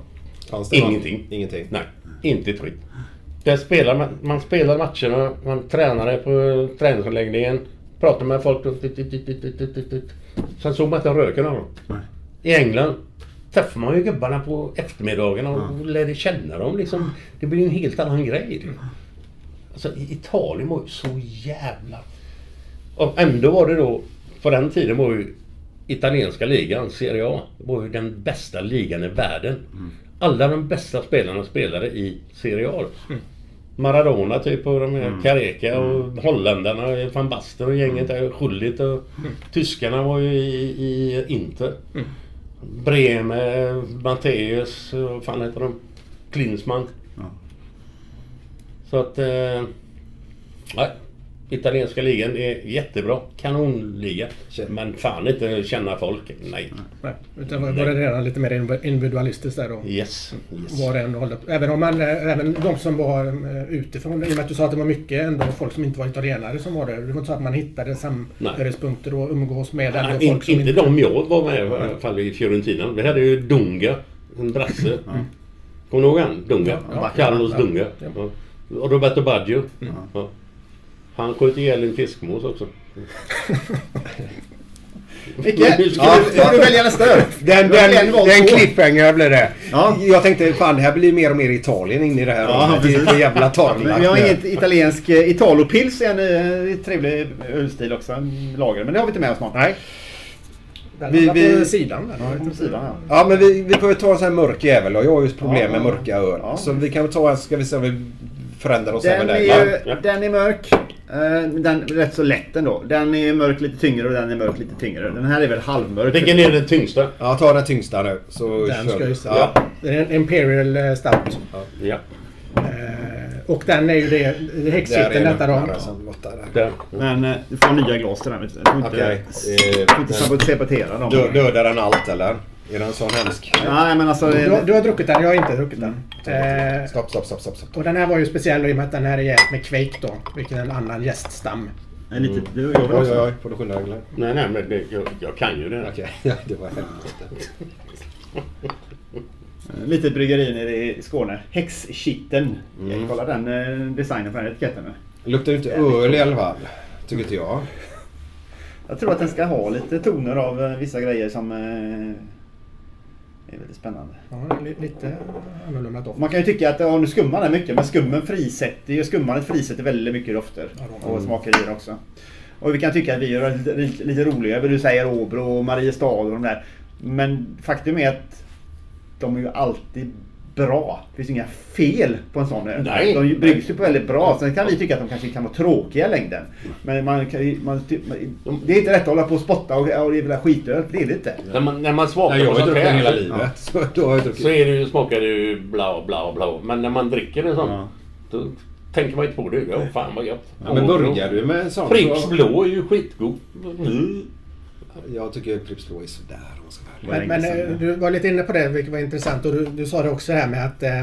Fanns det Ingenting. någon- Ingenting? Nej, inte ett skit. Där spelar man, man spelar matcherna, man tränar på träningsanläggningen, pratar med folk. och dit, dit, dit. Sen såg man inte röken av dem. I England träffar man ju gubbarna på eftermiddagarna och lärde känna dem. Liksom. Det blir en helt annan grej. Alltså, Italien var ju så jävla... Och ändå var det då, på den tiden var ju italienska ligan, Serie A, var ju den bästa ligan i världen. Alla de bästa spelarna spelade i Serie A. Maradona typ och de här Careca och holländarna, van Basten och gänget där, Schullit och tyskarna var ju i, i Inter. Bremer, Matteus, och vad fan heter de? Klinsmann. Så att... Eh, nej. Italienska ligan är jättebra. Kanonliga. Men fan inte känna folk. Nej. Nej, utan var det redan lite mer individualistiskt där då? Yes. yes. Var det ändå hållet. Även om man, eh, även de som var eh, utifrån, i och med att du sa att det var mycket ändå folk som inte var italienare som var där. Det var inte så att man hittade samhörighetspunkter och umgås med Nej, folk som inte de jag var med i alla fall i Fiorentina. Vi hade ju Dunga. En brasse. Kommer du ihåg han? Dunga? Ja. Carlos Ja. Dunga. Ja. Ja. Och Roberto Baggio. Ja. Han sköt ihjäl en fiskmås också. [LAUGHS] Micke, ja, får du välja nästa öl? Den, den, en den cliffhanger blir det. Ja. Jag tänkte fan det här blir mer och mer Italien in i det här. Ja, det är så jävla torrlagt Vi har inget italiensk eh, Italopils är en eh, trevlig ölstil också. en Lager. Men det har vi inte med oss snart. Nej. Den Vi- vi- på sidan. där. Ja, sidan ja. Ja men vi, vi får ju ta en sån här mörk jävel och jag har ju problem Ja, med mörka öl. Ja. Så vi kan väl ta en, ska vi se om vi förändrar oss även Den där. är, den är mörk. Eh, Den är rätt så lätt ändå. Den är mörk lite tyngre och den är mörk lite tyngre. Den här är väl halvmörk. Vilken är den tyngsta? Ja, ta den tyngsta nu. Så Den ska vi. just ja. Det är en Imperial eh, Stout. Ja. Eh, och den är ju det, den detta då. Där. Men eh, du får nya glas till den. Du får inte, du får inte sabot- sabotera dem. Dö, dödar den allt eller? Är den så hemsk? Nej men alltså... Du, har- du har druckit den, jag har inte druckit den. Mm. Eh, Stopp, stopp, stopp, stopp. stopp. och den här var ju speciell i och med att den här är jäst med Quake då. Vilken är en annan gäststam. En lite, du, jag vill Oj, oj, oj. Får du skynda dig? Nej, nej, men det, jag, jag kan ju det. Okej, [LAUGHS] ja, det var helvete. Litet bryggeri nere i Skåne. Häxkitten. Mm. Kolla den eh, designen på den etiketten nu. Luktar inte öl i alla fall. Tycker inte jag. Jag tror att den ska ha lite toner av eh, vissa grejer som eh, är väldigt spännande. Ja, lite annorlunda doft. Man kan ju tycka att ja, nu skummar den mycket men skummen frisätter ju skummandet frisätter väldigt mycket dofter. Och smakar i den också. Och vi kan tycka att vi gör det lite, lite, roligare. Du säger Åbro och Mariestad och de där. Men faktum är att de är ju alltid bra. Det finns inga fel på en sån öl. Nej. De bryggs ju på väldigt bra. Sen kan vi tycka att de kanske kan vara tråkiga i längden. Men man, kan, man, det är inte rätt att hålla på och spotta och, och det är skitöl. Det är det inte. När man, när man smakar Nej, jag på sånt här hela så- livet. Så då har jag druckit. Så är det ju, smakar det ju bla bla bla. Men när man dricker en sån. Ja. Då tänker man inte på det. Ja, fan vad gött. Ja, men börjar du med en sån Pripps så... blå är ju skitgod. Mm. Jag tycker Pripps Blå är sådär om man ska vara. Men, men eh, du var lite inne på det vilket var intressant och du, du sa det också här med att, eh,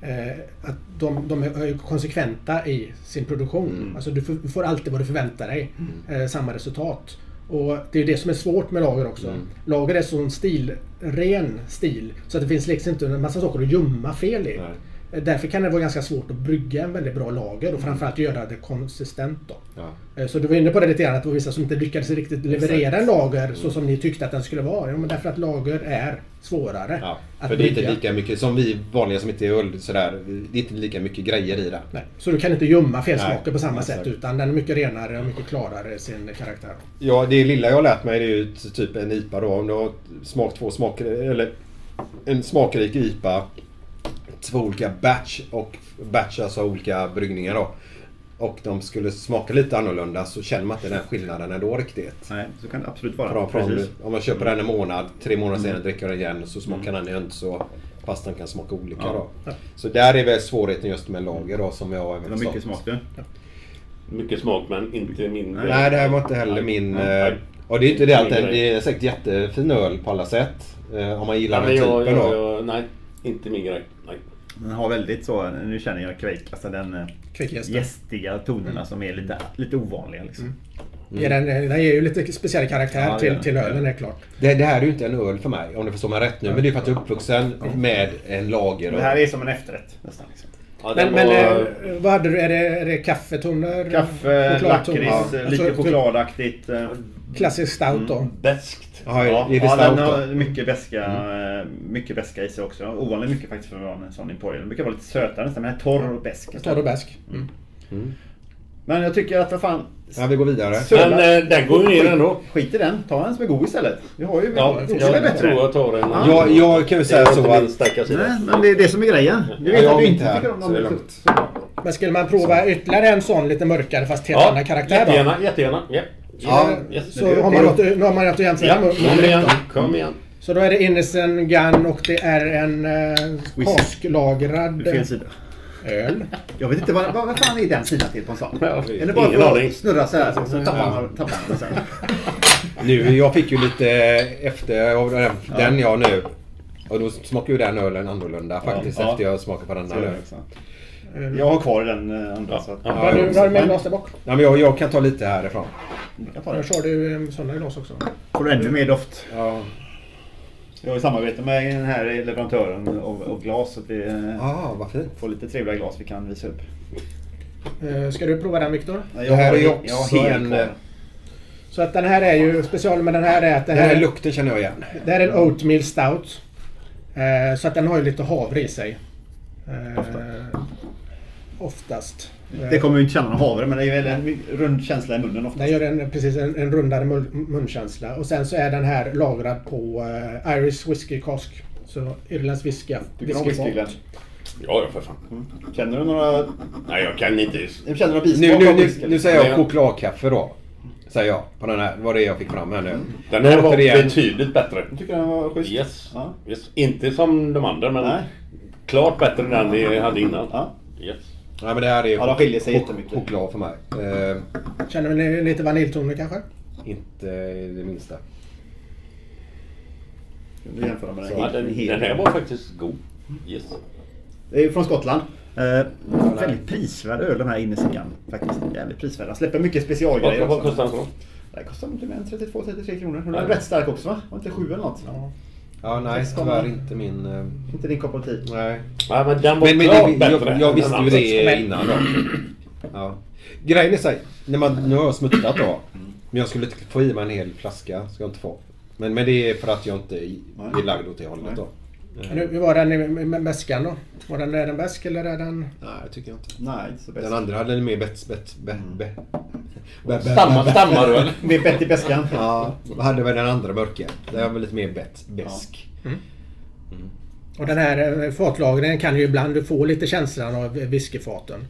eh, att de, de är konsekventa i sin produktion. Mm. Alltså du får, du får alltid vad du förväntar dig. Eh, samma resultat. Och det är det som är svårt med lager också. Mm. Lager är sån stil, ren stil. Så att det finns liksom inte en massa saker att gömma fel i. Nej. Därför kan det vara ganska svårt att brygga en väldigt bra lager och framförallt göra det konsistent. Då. Ja. Eh, Så du var inne på det lite grann att det var vissa som inte lyckades riktigt leverera en lager så som ni tyckte att den skulle vara. Ja, men därför att lager är svårare Ja, att för det är inte brygga. lika mycket som vi vanliga som inte är öl sådär. Det är inte lika mycket grejer i den. Nej. Så du kan inte gömma felsmaker på samma exakt. sätt utan den är mycket renare och mycket klarare sin karaktär. Ja, det lilla jag har lärt mig det är ju typ en IPA då. Om du har smak två smaker, eller en smakrik IPA. Två olika batch och batch alltså olika bryggningar då. Och de skulle smaka lite annorlunda så känner man inte den skillnaden ändå riktigt. Nej, så kan det absolut vara. Från, från, Precis. om man köper den en månad, tre månader Mm. senare dricker den igen så smakar den ju inte så fast den kan smaka olika Ja. då. Så där är väl svårigheten just med lager då som jag även Det var mycket smak du. Mycket smak men inte min... Nej, det här var inte heller min... eh, Och det är inte det att den, det är säkert jättefin öl på alla sätt. eh, Om man gillar Ja, den typen jag, då. jag, nej, inte min grej. Nej. Den har väldigt så, nu känner jag Quake, alltså den eh, gästiga tonerna som är lite, lite ovanliga liksom. Ja, den, den ger ju lite speciell karaktär Ja, till, till ölen, det är klart. Det, det här är ju inte en öl för mig om du förstår mig rätt nu. Men det är för att jag är uppvuxen med en lager. Det här är som en efterrätt nästan. Liksom. Ja, Men, men var, eh, vad hade du? Är det, är det kaffetoner? Kaffe, lakrits, Ja. lite Alltså, chokladaktigt. eh, Klassisk stout då. Beskt. Ja, Ja, är det ja den har mycket beska, eh, mycket beska i sig också. Ovanligt mycket faktiskt för att vara en sån Imperial. Den brukar vara lite sötare nästan, men den är torr och besk. Torr och besk. Mm. Men jag tycker att vad fan... Ja, vi går vidare. Söla- Men eh, den går ju ner ändå. Skit i den, ta en som är god istället. Vi har ju Ja, är jag bättre. tror jag tar en. Ja. Jag, jag kan ju säga så att... Nej, men det är det som är grejen. Ja, vet jag att du inte här, tycker om så dem. Men skulle man prova ytterligare en sån lite mörkare fast helt annan karaktär då? Jättegärna, jättegärna. Ja. Ja. Så har man något, nu har man något att jämföra Ja, med. kom igen. Kom igen. Så då är det Innocent Gun och det är en eh, kasklagrad Fel sida. öl. Jag vet inte vad, vad, vad fan är den sidan till på en sån? Ja, Är det bara ingen för aning. att snurra så här så, så tappar man tappar man den sen? [LAUGHS] Nu, jag fick ju lite efter av den, den jag nu. Och då smakar ju den ölen annorlunda faktiskt Ja. efter jag smakar på den Så där Jag har kvar den eh, andra. Ja. Så att, Ja. Har du har du med glas där bak? Ja, men jag, jag kan ta lite härifrån. jag tar Annars det. har du eh, sådana glas också. Får du ännu mer doft. Ja. Jag har ju samarbete med den här leverantören av, av glas så att vi eh, Ah, vad fint. får lite trevliga glas vi kan visa upp. Eh, Ska du prova den Viktor? Jag här har- är ju jag också har helt en... kvar. Så att den här är ju special med den här är att det Den här här, lukten känner jag igen. det här är en Oatmeal Stout. Eh, så att den har ju lite havre i sig. Eh, Oftast. Det kommer ju inte känna någon havre men det är väl en rund känsla i munnen ofta. Den gör en, precis en, en rundare mun, munkänsla. Och sen så är den här lagrad på uh, Irish Whiskey Cask. Så Irlands whisky. Tycker du om whisky Glenn? Ja, ja för fan. Känner du några... Nej, jag kan inte. Du känner några Nu, bismak nu, nu, whisky? nu säger jag chokladkaffe då. Säger jag på den här. Det var det jag fick fram här nu. Den här var Återigen. betydligt bättre. Jag tycker den var schysst. Yes. Ja. yes. Inte som de andra men Nej. klart bättre än den vi hade innan. Ja. Yes. Nej men det här är Ja, de skiljer sig jättemycket. choklad för mig. Eh, Känner vi lite vaniljtoner kanske? inte det minsta. Du jämför med den, Ja, helt- den, den här var faktiskt god. Yes. Det är ju från Skottland. Eh, väldigt prisvärd öl de här Innesigan. Faktiskt jävligt prisvärd. De släpper mycket specialgrejer Vad, kostar den så? Det här kostar inte mer än 32-33 kronor. Den är rätt stark också va? Var inte 7 eller något? Ja, nej Sex tyvärr inte min... eh, Inte din kopp av te. Nej. Ja, men den var Men, men klart det, bättre. jag, jag än visste den ju andra. det innan då. [CLEARS THROAT] Ja. Grejen är så här, när man, nu har jag smuttat då. Men jag skulle inte få i mig en hel flaska. Ska jag inte få. Men, men det är för att jag inte är är lagd åt det hållet då. Men Hur hur var den i- med väskan då? Var den, är den bäsk eller är den... Nej, det tycker jag inte. Nej, inte så bäst. Den andra hade mer bett, bett, be, be, be, be, Stammar, du [LAUGHS] eller? Med bett i bäskan. Ja, hade väl den andra mörka. Den var lite mer bett, besk. Och den här eh, fatlagringen kan ju ibland få lite känslan av whiskyfaten.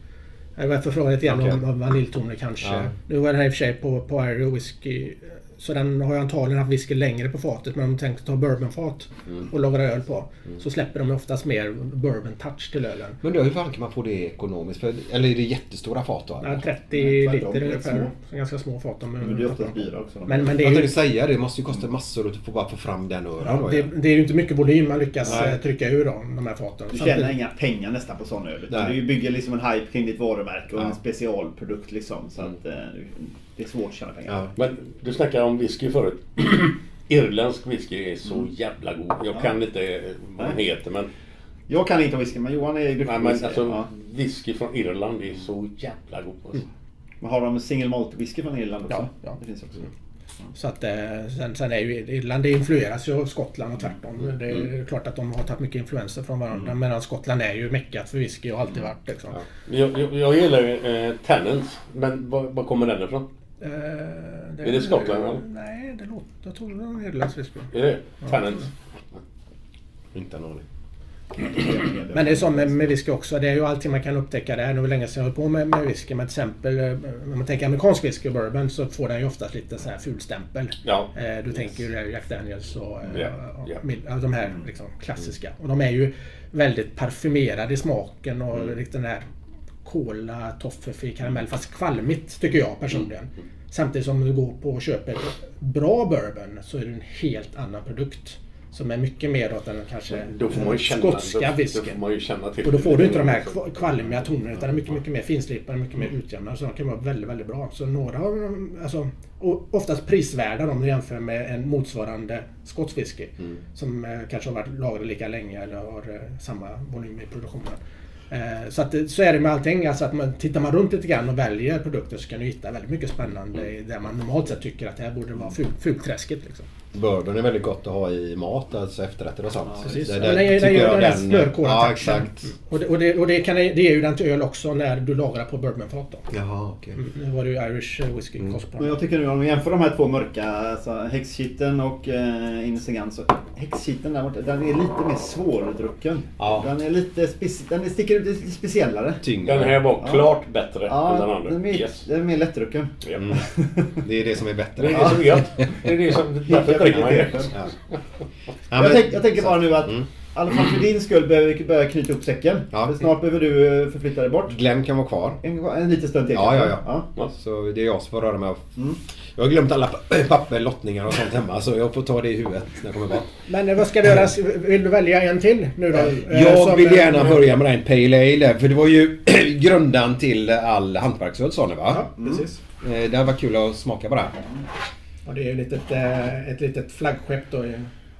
Jag var fråga lite grann Okej. om, vaniljtoner kanske. Ja. Nu var den här i och för sig på, på Irish whisky. Så den har ju antagligen haft whisky längre på fatet. Men om de tänkte ta bourbonfat Mm. och lagra öl på. Så släpper de oftast mer bourbon touch till ölen. Men då, hur fan kan man få det ekonomiskt? För, eller är det jättestora fat då? Ja, eller? 30 Nej, tvärtom, liter ungefär. ganska små fat. De, Men det är oftast dyra också. Men, men det, är Jag ju, tänkte säga det, måste ju kosta massor att få bara få fram den ölen då. det, ja. det är ju inte mycket volym man lyckas Nej. eh, trycka ur dem, de här faten. Du tjänar inga pengar nästan på sån öl. Du bygger liksom en hype kring ditt varumärke och Ja. en specialprodukt liksom. Så att eh, det är svårt att tjäna pengar. Ja. Men du snackade om whisky förut. [CLEARS THROAT] Irländsk whisky är så jävla god. Jag kan inte vad den heter men... Jag kan inte whisky men Johan är duktig Nej, på whisky. alltså ja. whisky från Irland är så jävla god. Alltså. Men har de single malt whisky från Irland också? Ja, ja. Det finns också. Så att, eh, sen, sen är ju Irland, det influeras ju av Skottland och tvärtom. Det är klart att de har tagit mycket influenser från varandra. Medan Skottland är ju meckat för whisky och alltid varit liksom. Jag, jag, jag gillar ju eh, Tennants. Men var, var kommer den ifrån? Eh, Är det Skottland, eller? Nej, det låter... Jag tror det var en irländsk whisky. Är det Tennants? Inte en aning. Men det är som med, med whisky också. Det är ju allting man kan upptäcka där. Nu var det länge sedan jag höll på med, med whisky. Men till exempel eh, om man tänker amerikansk whisky och bourbon så får den ju oftast lite så här fulstämpel. Ja. Eh, du tänker ju Jack Daniels och Ja, och ja. Ja, de här liksom, klassiska. Och de är ju väldigt parfymerade i smaken och Mm. riktigt den här kola, toffefri, karamell. Fast kvalmigt tycker jag personligen. Mm. Samtidigt som du går på och köper bra bourbon så är det en helt annan produkt. Som är mycket mer åt den kanske Då får man ju känna, skotska till Och då får du inte de här kva- kvalmiga tonerna utan det är mycket, mycket mer finslipade, mycket mer utjämnade. Så de kan vara väldigt, väldigt bra. Så några av dem, alltså, och oftast prisvärda om du jämför med en motsvarande skotsk whisky. Som eh, kanske har varit lagrad lika länge eller har eh, samma volym i produktionen. Eh, så, att, så är det med allting. Alltså att man, tittar man runt lite grann och väljer produkter så kan du hitta väldigt mycket spännande i där man normalt sett tycker att det här borde vara ful, fulträsket. Liksom. Bourbon är väldigt gott att ha i mat, alltså efterrätter och sånt. Precis. Det- Ja, det tycker gör den den- smörkola Ja, exakt. Och, det, och, det, och det, kan, det är ju den till öl också när du lagrar på bourbonfat. Då. Jaha, okej. Mm, Nu var det ju Irish eh, whisky Mm. Men jag tycker nu om vi jämför de här två mörka, alltså häxkitteln och eh, Insegan så häxkitteln där borta, den är lite mer svårdrucken. Ja. Den är lite speci- den sticker ut lite speciellare. Tyngre. Den här var Ja. klart bättre än den Ja, andra. den är, mer, Yes. den är mer lättdrucken. Mm. Det är det som är bättre. Det är det som är gött. Det är det som... Därför det. Ja. Ja, jag, tänk, jag tänker bara nu att Mm. i alla fall för din skull behöver vi börja knyta ihop säcken. Ja. För snart behöver du eh, förflytta dig bort. Glenn kan vara kvar. En, en liten stund till. Ja, ja, ja. Ja. Så det är jag som får röra mig. av- Mm. Jag har glömt alla pa- [CLEARS THROAT] papper, lottningar och sånt hemma. Så jag får ta det i huvudet när jag kommer bort. Men eh, vad ska vi göra? Vill du välja en till nu då? Eh, Jag som, vill gärna börja med den Pale Ale. För det var ju [CLEARS THROAT] grundan till all hantverksöl sa ni va? Ja, precis. Eh, Det var kul att smaka på det. Och det är ju ett litet, eh, ett litet flaggskepp då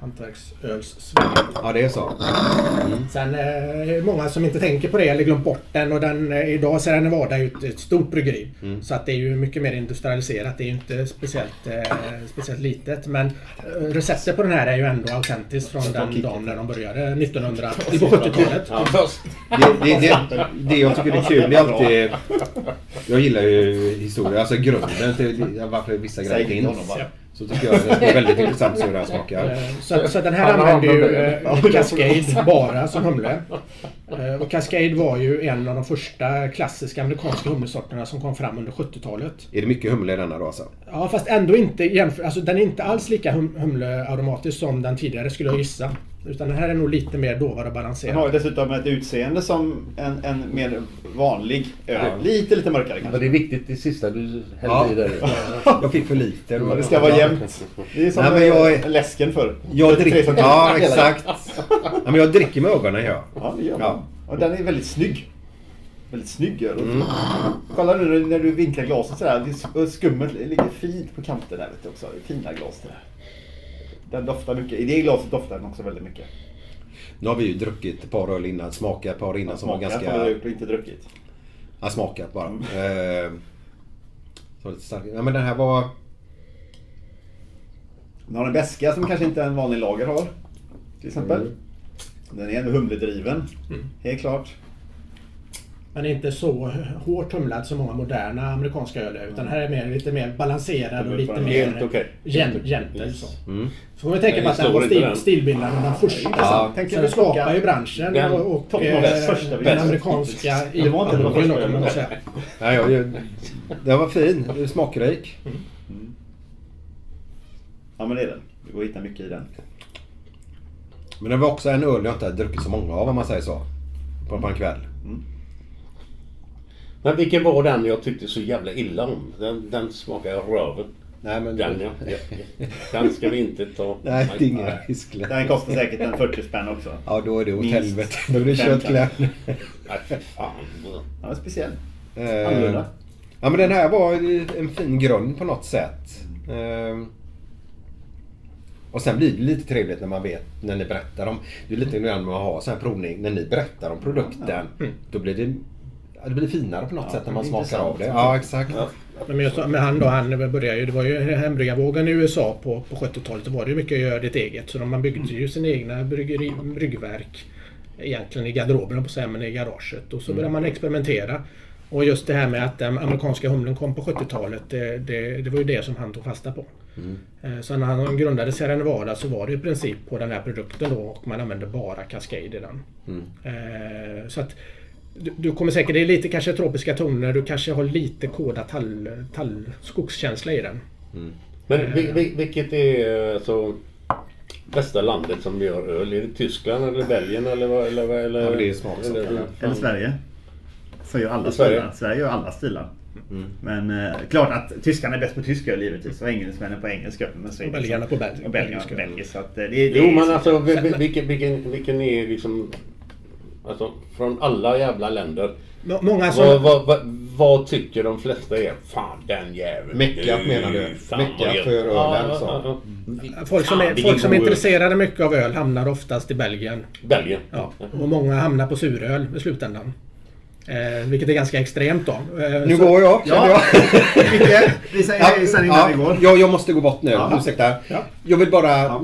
i hantverksöls-Sverige. Ja, det är så. Sen eh, är det många som inte tänker på det eller glömt bort den och den, eh, idag Sierra Nevada är ju ett, stort bryggeri. Mm. Så att det är ju mycket mer industrialiserat. Det är ju inte speciellt, eh, speciellt litet. Men eh, receptet på den här är ju ändå autentiskt från den dagen när de började 1900, eller på 70-talet. Det, det, det, det jag tycker är kul är alltid... Jag gillar ju historia, alltså grunden till varför vissa grejer finns. Så tycker jag det är väldigt intressant att se hur det här smakar. Eh, Så, så den här använder ju eh, Cascade bara som humle. Eh, Och Cascade var ju en av de första klassiska amerikanska humlesorterna som kom fram under 70-talet. Är det mycket humle i denna då alltså? Ja fast ändå inte jämför, alltså den är inte alls lika hum, humlearomatisk som den tidigare skulle jag gissa. Utan den här är nog lite mer dovare och Den har balanserad. dessutom ett utseende som en, en mer vanlig öl. Ja. Lite, lite mörkare Men kanske. det är viktigt det sista du hällde Ja. i där. [LAUGHS] Jag fick för lite. Ja, Det ska vara jämnt. Det är som Nej, men jag läsken för. Jag 33 dricker... Ja, exakt. Ja, men jag dricker med ögonen ja. Ja, det gör man. Ja. Och den är väldigt snygg. Väldigt snygg öl. Mm. Kolla nu när- du vinklar glaset sådär. Skummet ligger fint på kanten där vet du också. Fina glas det där. Den doftar mycket. I det glaset doftar den också väldigt mycket. Nu har vi ju druckit ett par öl innan, smakat ett par innan som var Smakat ganska... har du gjort och inte druckit. Ja, smakat bara. Eh, så lite stark. Ja, men den här var... Den har en beska som kanske inte en vanlig lager har. Till exempel. Mm. Den är ändå humledriven. Helt klart. Men inte så hårt humlad som många moderna amerikanska öl är. Utan här är mer, lite mer balanserad och lite mer Helt gen- gentle. Så. Mm. Så får vi tänka på att den var stil, den. stilbildaren den första. Ja. Du det skapar ju branschen Den och, och eh, första den amerikanska [LAUGHS] Det var inte den idrotten första kan man ölen. säga. Ja, jag, jag, den var fin. Smakrik. Ja men det är den. Det går att hitta mycket i den. Men det var också en öl jag inte druckit så många av om man säger så. På, på en kväll. Men vilken var den jag tyckte så jävla illa om? Den, den smakar röven. Nej men... Den ja. [LAUGHS] Den ska vi inte ta. Nej, det är inga risker. Den kostar säkert en 40 spänn också. Ja, då är det åt helvete. Då är det fem köttkläder. Nej, fy fan. Ja, speciell. Eh, Annorlunda. ja, men den här var en fin grund på något sätt. Eh, och sen blir det lite trevligt när man vet, när ni berättar om... Det är lite grann med att ha sån här provning. När ni berättar om produkten, då blir det... ja, Det blir finare på något sätt när man smakar av det. Ja, exakt. Men just, med han då, han började ju, det var ju hembryggarvågen i USA på, på 70-talet. Då var det ju mycket gör ditt eget. Så man byggde ju sina egna bryggeri, bryggverk. Egentligen i garderoben på att säga, men i garaget. Och så började man experimentera. Och just det här med att den amerikanska humlen kom på 70-talet. Det, det, det var ju det som han tog fasta på. Eh, Så när han grundade Sierra Nevada så var det i princip på den här produkten då och man använde bara Cascade i den. Eh, Så att du, du kommer säkert, det är lite kanske tropiska toner, du kanske har lite koda tall, tall, skogskänsla i den. Men vil, vil, vilket är alltså bästa landet som gör öl? Är det Tyskland eller Belgien eller vad? Eller, vad- eller, Ja, det är smaksak, eller- eller? Eller Sverige. Så gör alla Sverige? stilar. Sverige gör alla stilar. Men eh, klart att tyskarna är bäst på tysk öl givetvis och engelsmännen på engelsk öl. Men så Och belgarna så- på bel- och belgarna på. Så att eh, det, det Jo men så- alltså vil- vil- vilken, vilken, vilken är liksom... Alltså från alla jävla länder. Må- Många som... Vad, vad, vad, vad tycker de flesta är? Fan den jäveln. Mecka, Fy menar du? fan, Mecka vad gött. för ölen, Ja, så. ja, ja. Folk som, är, folk som är intresserade mycket av öl hamnar oftast i Belgien. Belgien. Ja. Och många hamnar på suröl i slutändan. Eh, vilket är ganska extremt då. Eh, Nu så- går jag, känner Ja. jag. Micke, [LAUGHS] vi säger hej sen innan vi går. Ja, jag måste gå bort nu. Ja. Ursäkta. Ja. Jag vill bara...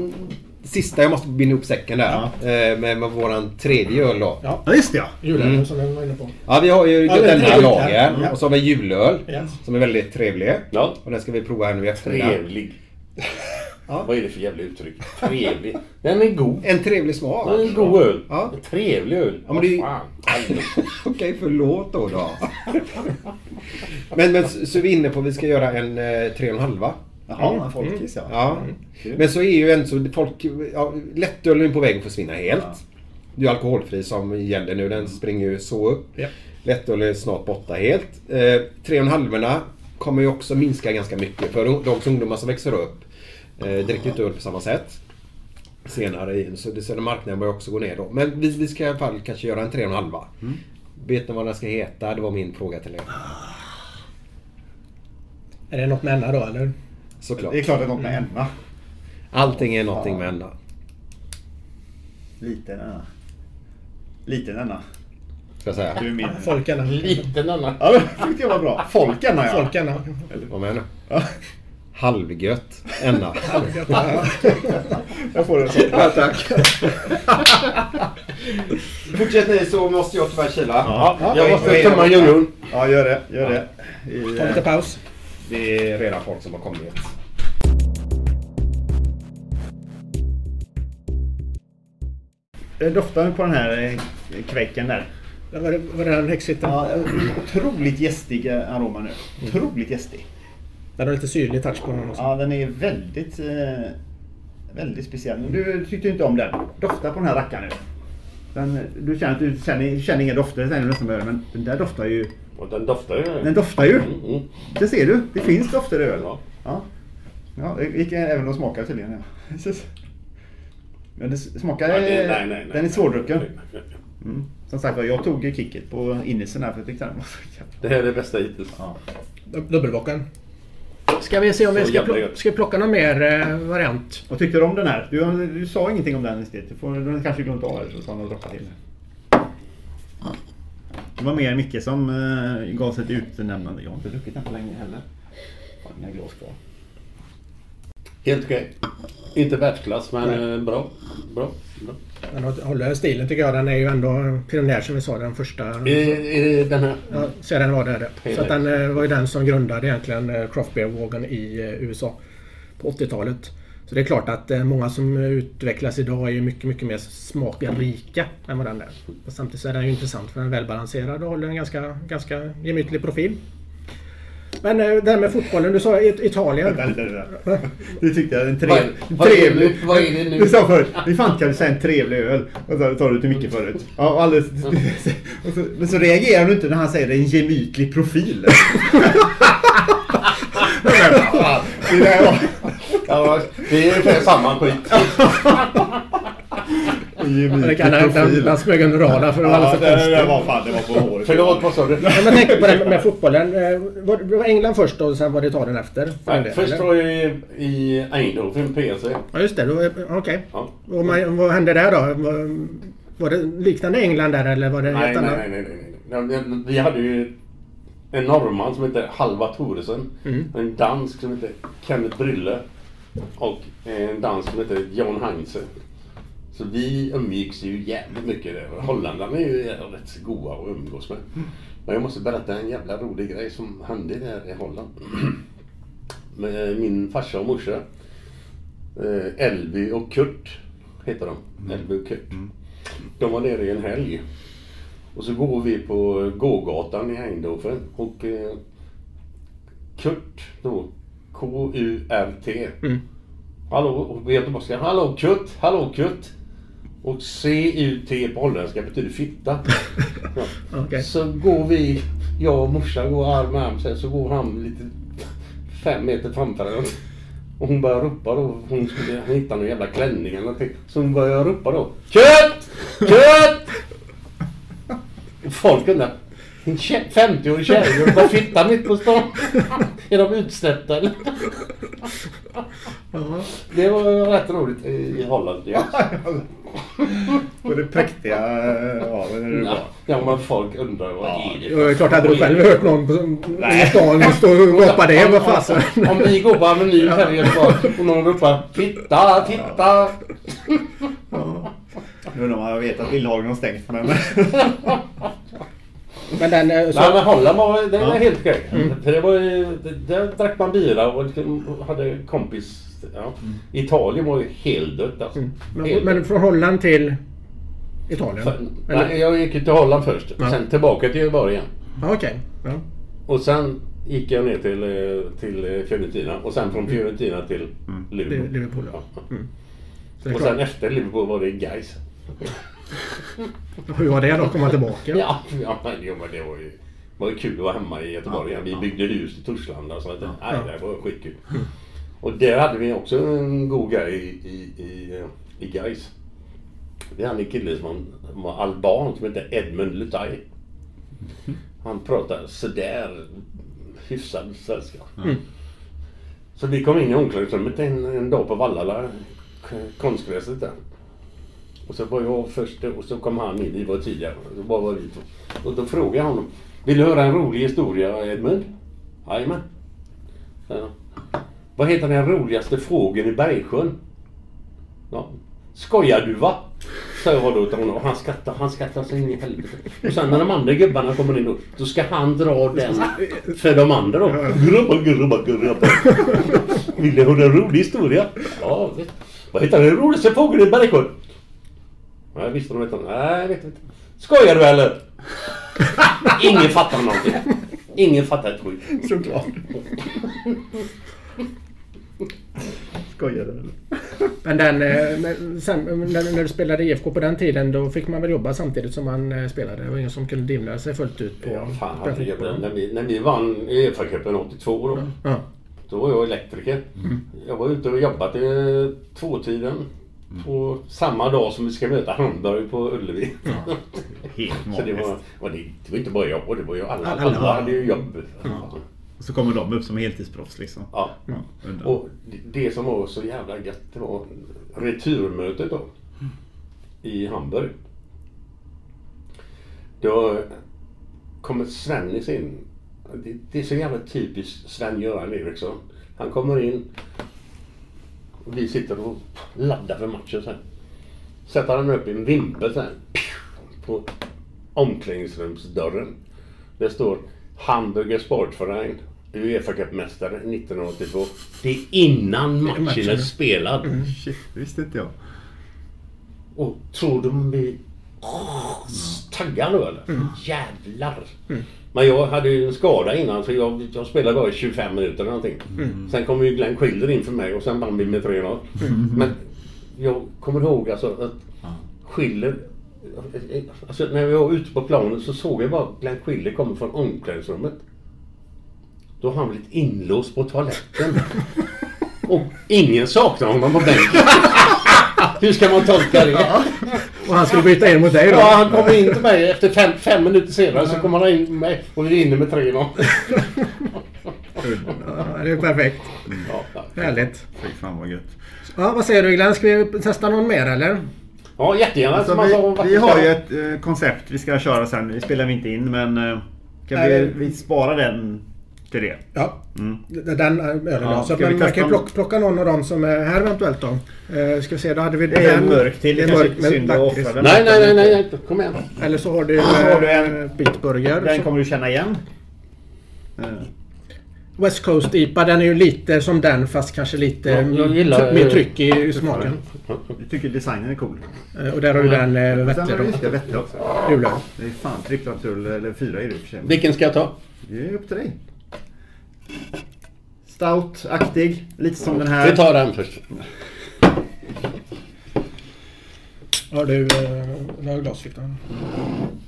mm, Sista, jag måste binda ihop säcken där. Ja. Eh, Med, med våran tredje öl då. Ja, Ja just det ja. julölen som jag var inne på. Ja, vi har ju Ja, det är denna trevligt, lager. ja. Och så har vi julöl. Yes. Som är väldigt trevlig. Ja. Och den ska vi prova här nu i eftermiddag. Trevlig. Vad är det för jävla uttryck? Trevlig. Den är god. En trevlig smak. Den är en god öl. Ja. En trevlig öl. Ja, men det fan. [LAUGHS] Okej, förlåt då. då. [LAUGHS] men, men så så är vi inne på att vi ska göra en eh, tre och en halva. Jaha, en folkis ja. Ja. Men så är ju en så folk... Ja, lättölen på väg att försvinna helt. Det är alkoholfri som gäller nu. Den springer ju så upp. Ja. Lättöl är snart borta helt. Eh, tre och en halvorna kommer ju också minska ganska mycket. För de ungdomar som växer upp eh, dricker inte öl på samma sätt. Senare i, så, det, den marknaden börjar också gå ner då. Men vi, vi ska i alla fall kanske göra en tre och en halva. Vet ni vad den ska heta? Det var min fråga till er. Är det något med då eller? Såklart. Det är klart att något med Emma. Allting är någonting med Enna. Liten Anna. Liten Anna. Ska jag säga. Du är min. Folkarna. Liten Anna. Ja, det tyckte jag var bra. Folkarna ja. Folkarna. Var med nu. Halvgött. Enna. [LAUGHS] Jag får en sån. Ja, tack. Fortsätt ni så måste jag tyvärr kila. Ja, jag måste tömma ljummen. Ja, gör det. Gör det. I, Ta lite paus. Det är redan folk som har kommit. Det doftar på den här eh, kväcken där. Var det, var det den häxhytten? Ja, otroligt gästig eh, aroma nu. Otroligt gästig. Den har lite syrlig touch på den också. Ja, den är väldigt, eh, väldigt speciell. Du tyckte inte om den. Dofta på den här rackaren nu. Den, du känner att du känner, känner inga dofter, säger du nästan men den där doftar ju. Och den doftar ju. Den doftar ju. Mm, mm. Det ser du. Det finns dofter i öl. Ja. Ja. Ja, det gick även att smaka tydligen. Ja. Men det smakar... Nej, det- nej, nej, nej. den är svårdrucken. Nej, nej, nej. Mm. Som sagt jag tog kicket på innisen här för jag tyckte den var. Det här är det bästa hittills. Ja. Dub- Dubbelbocken. Ska vi se om vi ska, pl- ska vi plocka någon mer eh, variant? Vad tyckte du om den här? Du, du sa ingenting om den riktigt. Du, får, du kanske glömt av det så ta några droppar till. Det var mer Micke som uh, gav sig ett utnämnande. Jag har inte druckit den på länge heller. Har inga glas kvar. Helt okej. Inte världsklass men eh, bra. Bra. bra. Den håller stilen tycker jag. Den är ju ändå pionjär som vi sa. Den första. Är, är den här? Ja, så den var det. det. Så att den eh, var ju den som grundade egentligen eh, craft beer-vågen i eh, USA på 80-talet. Så det är klart att eh, många som utvecklas idag är ju mycket, mycket mer smakrika än vad den är. Och samtidigt så är den ju intressant för den är välbalanserad och håller en ganska, ganska gemytlig profil. Men eh, det här med fotbollen, du sa It- Italien. [LAUGHS] Du tyckte jag en trev, en trevlig... nu? Vad är det nu? Du sa förut, hur fan kan du säga en trevlig öl? Och så tar du till Micke förut. Ja, alldeles, [LAUGHS] och så, men så reagerar du inte när han säger en gemytlig profil. [LAUGHS] Ja, det är ungefär samma skit. Det kan han, han, han smög en rad för det var Ja, alldeles det, för det var fan, det var på håret. Förlåt, vad sa du? Ja, men tänk på det med, fotbollen. Eh, var, det var England först och sen var det Italien efter? Del, först eller? var jag i, i Eindhoven, PC. Ja just det, okej. Ja. Och man, vad hände där då? Var, var det liknande England där eller var det Nej, helt nej, annat? nej, nej, nej, nej. Vi hade ju en norrman som hette Halva Thoresen. Mm. En dansk som hette Kenneth Brylle. Och en dansk som hette John Heinze. Så vi umgicks ju jävligt mycket där. Holländarna är ju rätt goa att umgås med. Men jag måste berätta en jävla rolig grej som hände där i Holland. [CLEARS THROAT] Med min farsa och morsa. Eh, Elby och Kurt heter de. Elby och Kurt. De var nere i en helg. Och så går vi på gågatan i Eindhoven och eh, Kurt då, K-U-R-T. Mm. Hallå, och på göteborgska, hallå Kurt, hallå Kurt. Och C-U-T på holländska betyder fitta. [LAUGHS] Ja. Okej. Så går vi, jag och morsan går arm i arm så, här, så går han lite fem meter framför henne. Och hon börjar ropa då, hon skulle hitta någon jävla klänning eller någonting. Så hon börjar ropa då. Kött! Kött! [LAUGHS] Och folk undrar. En tje- 50-årig kärring och bara fitta mitt på stan. [LAUGHS] Är de utsläppta eller? Det var rätt roligt i Holland. Ja, [LAUGHS] På det präktiga... Ja, vad är det ja. ja men folk undrar vad är det? Det är klart, hade du själv hört någon på, i stan stå och ropa det, vad fasen. Om vi går på Avenyn här i Göteborg och någon ropar Fitta, fitta! Nu [LAUGHS] undrar man, jag vet att Lillhagen har stängt men... Men den... eh, Så, Nej men Holland var, det var Ja. helt okej. För det var det- där drack man bira och liksom hade kompis. Ja. Italien var ju helt dött alltså. men, Helt men från Holland till Italien? För, Eller? nej, jag gick ju till Holland först. Ja. Sen tillbaka till Göteborg igen. Ja, Okej. Ja. Och sen gick jag ner till, eh, till eh, Fiorentina och sen från Fiorentina till Liverpool. Li- Liverpool, ja. Mm. Och klart. sen efter Liverpool var det Gais. Hur var det då att komma tillbaka? Ja, ja men, jo, men det var ju, var ju kul att vara hemma i Göteborg igen. Vi byggde hus i Torslanda så att, nej, det var skitkul. Och där hade vi också en god grej i, i, i, eh, i Gais. Vi hade en kille som var alban som hette Edmund Lutaj. Han pratade sådär hyfsad svenska. Mm. Så vi kom in i omklädningsrummet en, en dag på Vallala, konstgräset där. Och så var jag först och så kom han in. Vi var tidigare. Så bara var vi två. Och då frågade jag honom. Vill du höra en rolig historia Edmund? Jajamän. Vad heter den roligaste fågeln i Bergsjön? Ja. Skojar du va? Sa jag då till honom. Och han skrattade. Han skrattar så in i helvete. Och sen när de andra gubbarna kommer in då. Då ska han dra den för de andra då. Grubba, grubba, grubba. Vill du höra en rolig historia? Ja, vet. Vad heter den roligaste fågeln i Bergsjön? Nej, visste de inte. Nej, jag vet inte. Skojar du eller? [LAUGHS] Ingen fattar någonting. Ingen fattar ett skit. Såklart. Skojar du eller? Men den, eh, men sen, när, när du spelade IFK på den tiden då fick man väl jobba samtidigt som man eh, spelade? Det var ingen som kunde dimla sig fullt ut på... Ja, fan, jag, när, vi, när vi vann Uefa-cupen 82 då. Ja. Då var jag elektriker. Jag var ute och jobbat i tvåtiden. På samma dag som vi ska möta Hamburg på Ullevi. Helt [LAUGHS] Så det magiskt. var, var det, det var inte bara jag, det var ju alla. Alla. Alla, hade ju jobb. Och så kommer de upp som heltidsproffs liksom. Ja. undrar. Och det- det som var så jävla gött det var returmötet då. I Hamburg. Då kommer Svennis in. Det, det är så jävla typiskt Sven-Göran Eriksson. Han kommer in. Och vi sitter och laddar för matchen sen. Sätter han upp en vimpel sen. På omklädningsrumsdörren. Det står Hamburger Sportverein Uefa-cupmästare 1982. Det är innan matchen är spelad. Shit, det visste inte jag. Och tror de vi åh, taggar nu eller? Jävlar! Men jag hade ju en skada innan så jag, jag spelade bara i 25 minuter eller någonting. Sen kom ju Glenn Schilder in för mig och sen vann vi med 3-0. Men jag kommer ihåg alltså att Schiller Alltså när vi var ute på planen så såg jag bara Glenn Schiller komma från omklädningsrummet. Då har han blivit inlåst på toaletten. [LAUGHS] Och ingen saknar honom på bänken. [LAUGHS] Hur ska man tolka det? Och han skulle byta in mot dig då? Ja, han kom in till mig efter fem, fem minuter senare så kom han in med mig och vi vinner med 3-0. Ja, det är perfekt. Ja. Härligt. Fy fan vad gött. Ja, vad säger du Glenn? Ska vi testa någon mer eller? ja, jättegärna. Alltså, vi, vi har ju ett eh, koncept vi ska köra sen. Vi spelar vi inte in men eh, kan vi, vi spara den till det? Ja. Mm. Den ölen Ja, så Man testa kan dem? plocka, plocka någon av dem som är här eventuellt då. Eh, ska vi se, då hade vi Det är en mörk till. Det är mörk med synd att lakrits. offra den. Nej, nej, nej, nej, nej. Kom igen. Eller så har du, Så har du en en- bitburger. Den kommer du känna igen. Eh, West Coast IPA den är ju lite som den fast kanske lite Ja, gillar- mer tryck i, i smaken. Jag tycker designen är cool. Eh, Och där har du den eh, sen har vi då. det, Vettle också. Julöl. Det är fan trippeltrull, eller fyra är det i och för sig. Vilken ska jag ta? Det är upp till dig. Stout-aktig. Lite som den här. Vi tar den först. Har du eh, har glasfickan?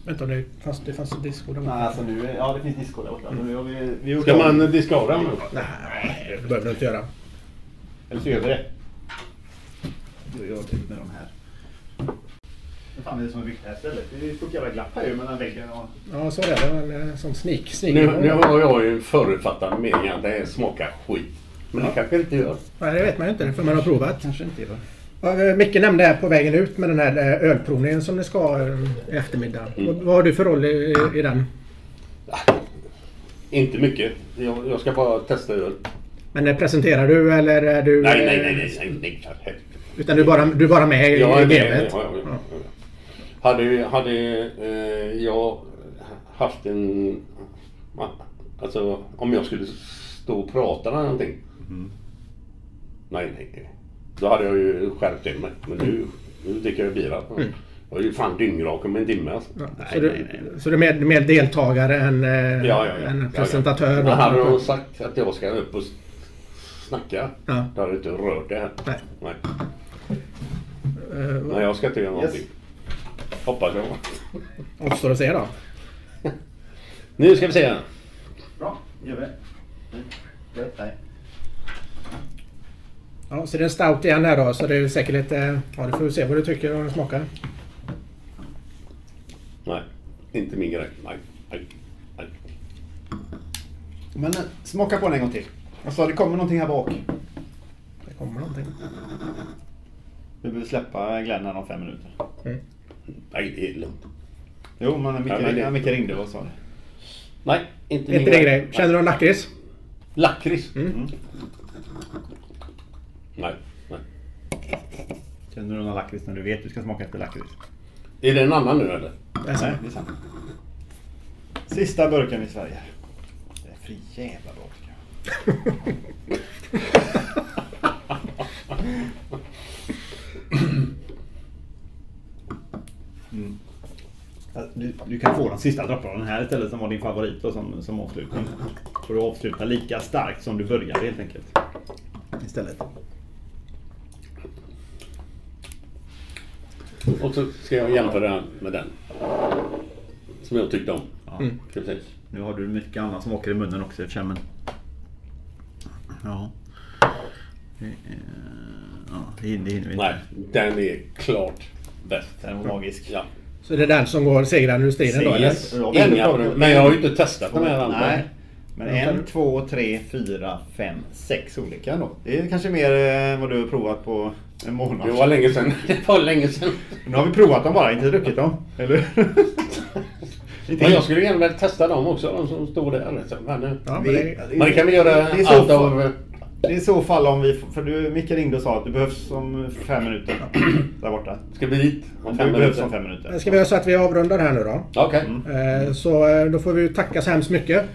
Vänta, det fanns, det fanns en disco där Nej, alltså nu, ja det finns disco där borta. Nu har vi, vi Ska man diska av den? Nej, det behöver du inte göra. Eller så gör vi det. Då gör typ med de här. Fan är det som har byggt det här stället? Det är så jävla glapp här ju mellan väggen och... Ja, så är det. Det var en sån sneak. Nu, nu har jag ju en förutfattad mening att det smakar skit. Men det kanske inte gör. Nej, det vet man ju inte för man har provat. Kanske inte gör. Ja, eh, Micke nämnde här på vägen ut med den här eh, ölprovningen som ni ska ha eh, i eftermiddag. Vad- Vad har du för roll i, i den? Inte mycket. Jag, jag ska bara testa öl. Men presenterar du eller är du... Nej, nej, nej, nej, nej, nej. Utan du är bara, du är bara med i, är? Ja, ja, ja, ja. Hade, hade eh, jag haft en... Alltså om jag skulle stå och prata eller någonting. Nej, nej, nej. Då hade jag ju skärpt till mig. Men nu, nu dricker jag bira. Jag är ju fan dyngrak om en timme alltså. Ja, så, du, så du är mer, mer deltagare än, eh, Ja, ja, ja. än presentatör? Ja. Hade de sagt att jag ska upp och snacka. Ja. Då hade jag inte rört det här. Nej. Nej. Vad Nej, jag ska inte göra någonting. Hoppas jag. återstår att se då? Nu ska vi se. Bra, gör vi det. Nej, Nej. Ja, så det är en stout igen här då. Så det är säkert lite... Ja, du får se vad du tycker och hur den smakar. Nej, inte min grej. Nej, nej, nej. Men eh, smaka på den en gång till. Jag sa det kommer någonting här bak. Det kommer någonting. Vi behöver släppa Glenn här om fem minuter. Nej, det är lugnt. Jo, men Micke, Ja, men det- ringde och sa det. Nej, inte Inte min din grej. Känner du någon lakrits? Lakrits? Mm. Nej, nej. Känner du någon lakrits när du vet att du ska smaka efter lakrits? Är det en annan nu eller? Nej, det är sant. Sista burken i Sverige. Det är för jävla bra tycker jag. Du, du kan få den sista droppen av den här istället som var din favorit då, som, som avslutning. Så du avslutar lika starkt som du började helt enkelt. Istället. Och så ska jag jämföra med den. Som jag tyckte om. Mm. Precis. Nu har du mycket annat som åker i munnen också i men... Ja. Det är- Ja, det hinner vi inte. Nej, den är klart bäst. Den var magisk. Ja. Så det är den som går segrande ur striden då eller? Jag Inga problem. Men jag har ju inte testat de här andra. Nej. Men en, två, tre, fyra, fem, sex olika då. Det är kanske mer än vad du har provat på en månad. Det var länge sedan. [LAUGHS] Det var länge sedan. Nu har vi provat dem bara, inte druckit dem. Eller [LAUGHS] Men jag skulle gärna vilja testa dem också, de som står där. Så, Men, Ja, Vi- men det, men det kan vi göra Det är Det i så fall om vi... För du, Micke ringde och sa att du behövs om fem minuter. Där borta. Ska vi dit om Du fem behövs minuter? om fem minuter. ska vi göra så att vi avrundar här nu då? Okej. Eh, Så eh, då får vi tacka så hemskt mycket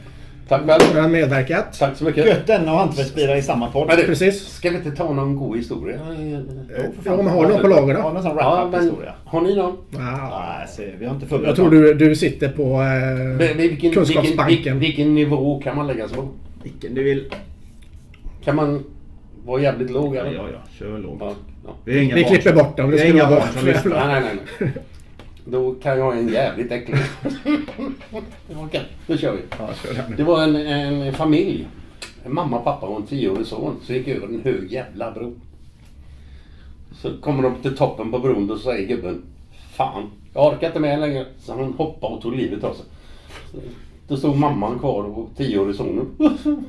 Tack själv. för att han medverkat. Tack så mycket. Gött denna och hantverksbilar i samma podd. Men du, Precis. Ska vi inte ta någon god historia? Ja, men har du någon på lager då? någon sån Ja, wrap-up men historia. har ni någon? Ah, Nej, se, vi har inte förberett jag tror du, du sitter på Men eh, Vilken, vilken, Kunskapsbanken. vilken, vilken nivå kan man lägga sig på? Vilken du vill. Kan man vara jävligt låg Ja, eller? ja, ja. Kör lågt. Ja, ja. Vi, är inga Vi klipper som- bort dem, det Vi är inga barn som lyssnar. Nej, nej, nej. [LAUGHS] Då kan jag en jävligt äcklig. [LAUGHS] Okej, då kör vi. Ja, kör. Det var en, en familj. En mamma, pappa och en tioårig son som gick över en hög jävla bro. Så kommer de till toppen på bron och så säger gubben Fan, jag orkar inte med längre. Så han hoppade och tog livet av sig. Så Då stod mamman kvar och tioårig sonen. [LAUGHS]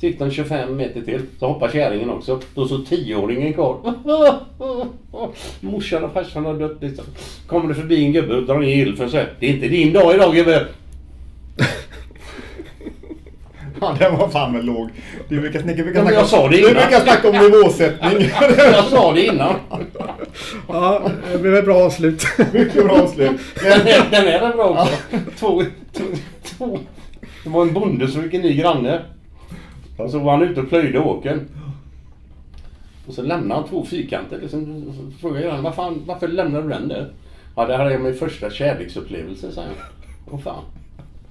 Så gick de 25 meter till. Så hoppade kärringen också. Då stod tioåringen kvar. [LAUGHS] Morsan och farsan har dött liksom. Kommer det förbi en gubbe och drar ner gylfen säger Det är inte din dag idag gubbe. [LAUGHS] Ja, den var fan väl låg. Du brukar, ni brukar snacka jag sa det du innan. brukar snacka om nivåsättning. [LAUGHS] Jag sa det innan. Ja, det blev ett bra avslut. Mycket bra avslut. Den är, den är den bra också. Två, två, två. Det var en bonde som fick en ny granne. Och så var han ute och plöjde åkern. Och så lämnade han två fyrkanter. Liksom, så frågade jag varför, han, varför lämnade du den där? Ja, det här är min första kärleksupplevelse, sa han. Åh fan.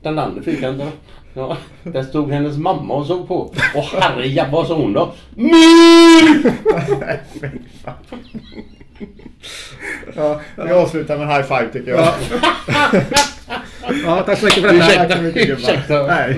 Den andra fyrkanten? Ja, där stod hennes mamma och såg på. Och herrejävlar, vad sa hon då? My! Ja, vi avslutar med en high five tycker jag. Ja. Ja, tack så mycket för detta. Ursäkta. Nej.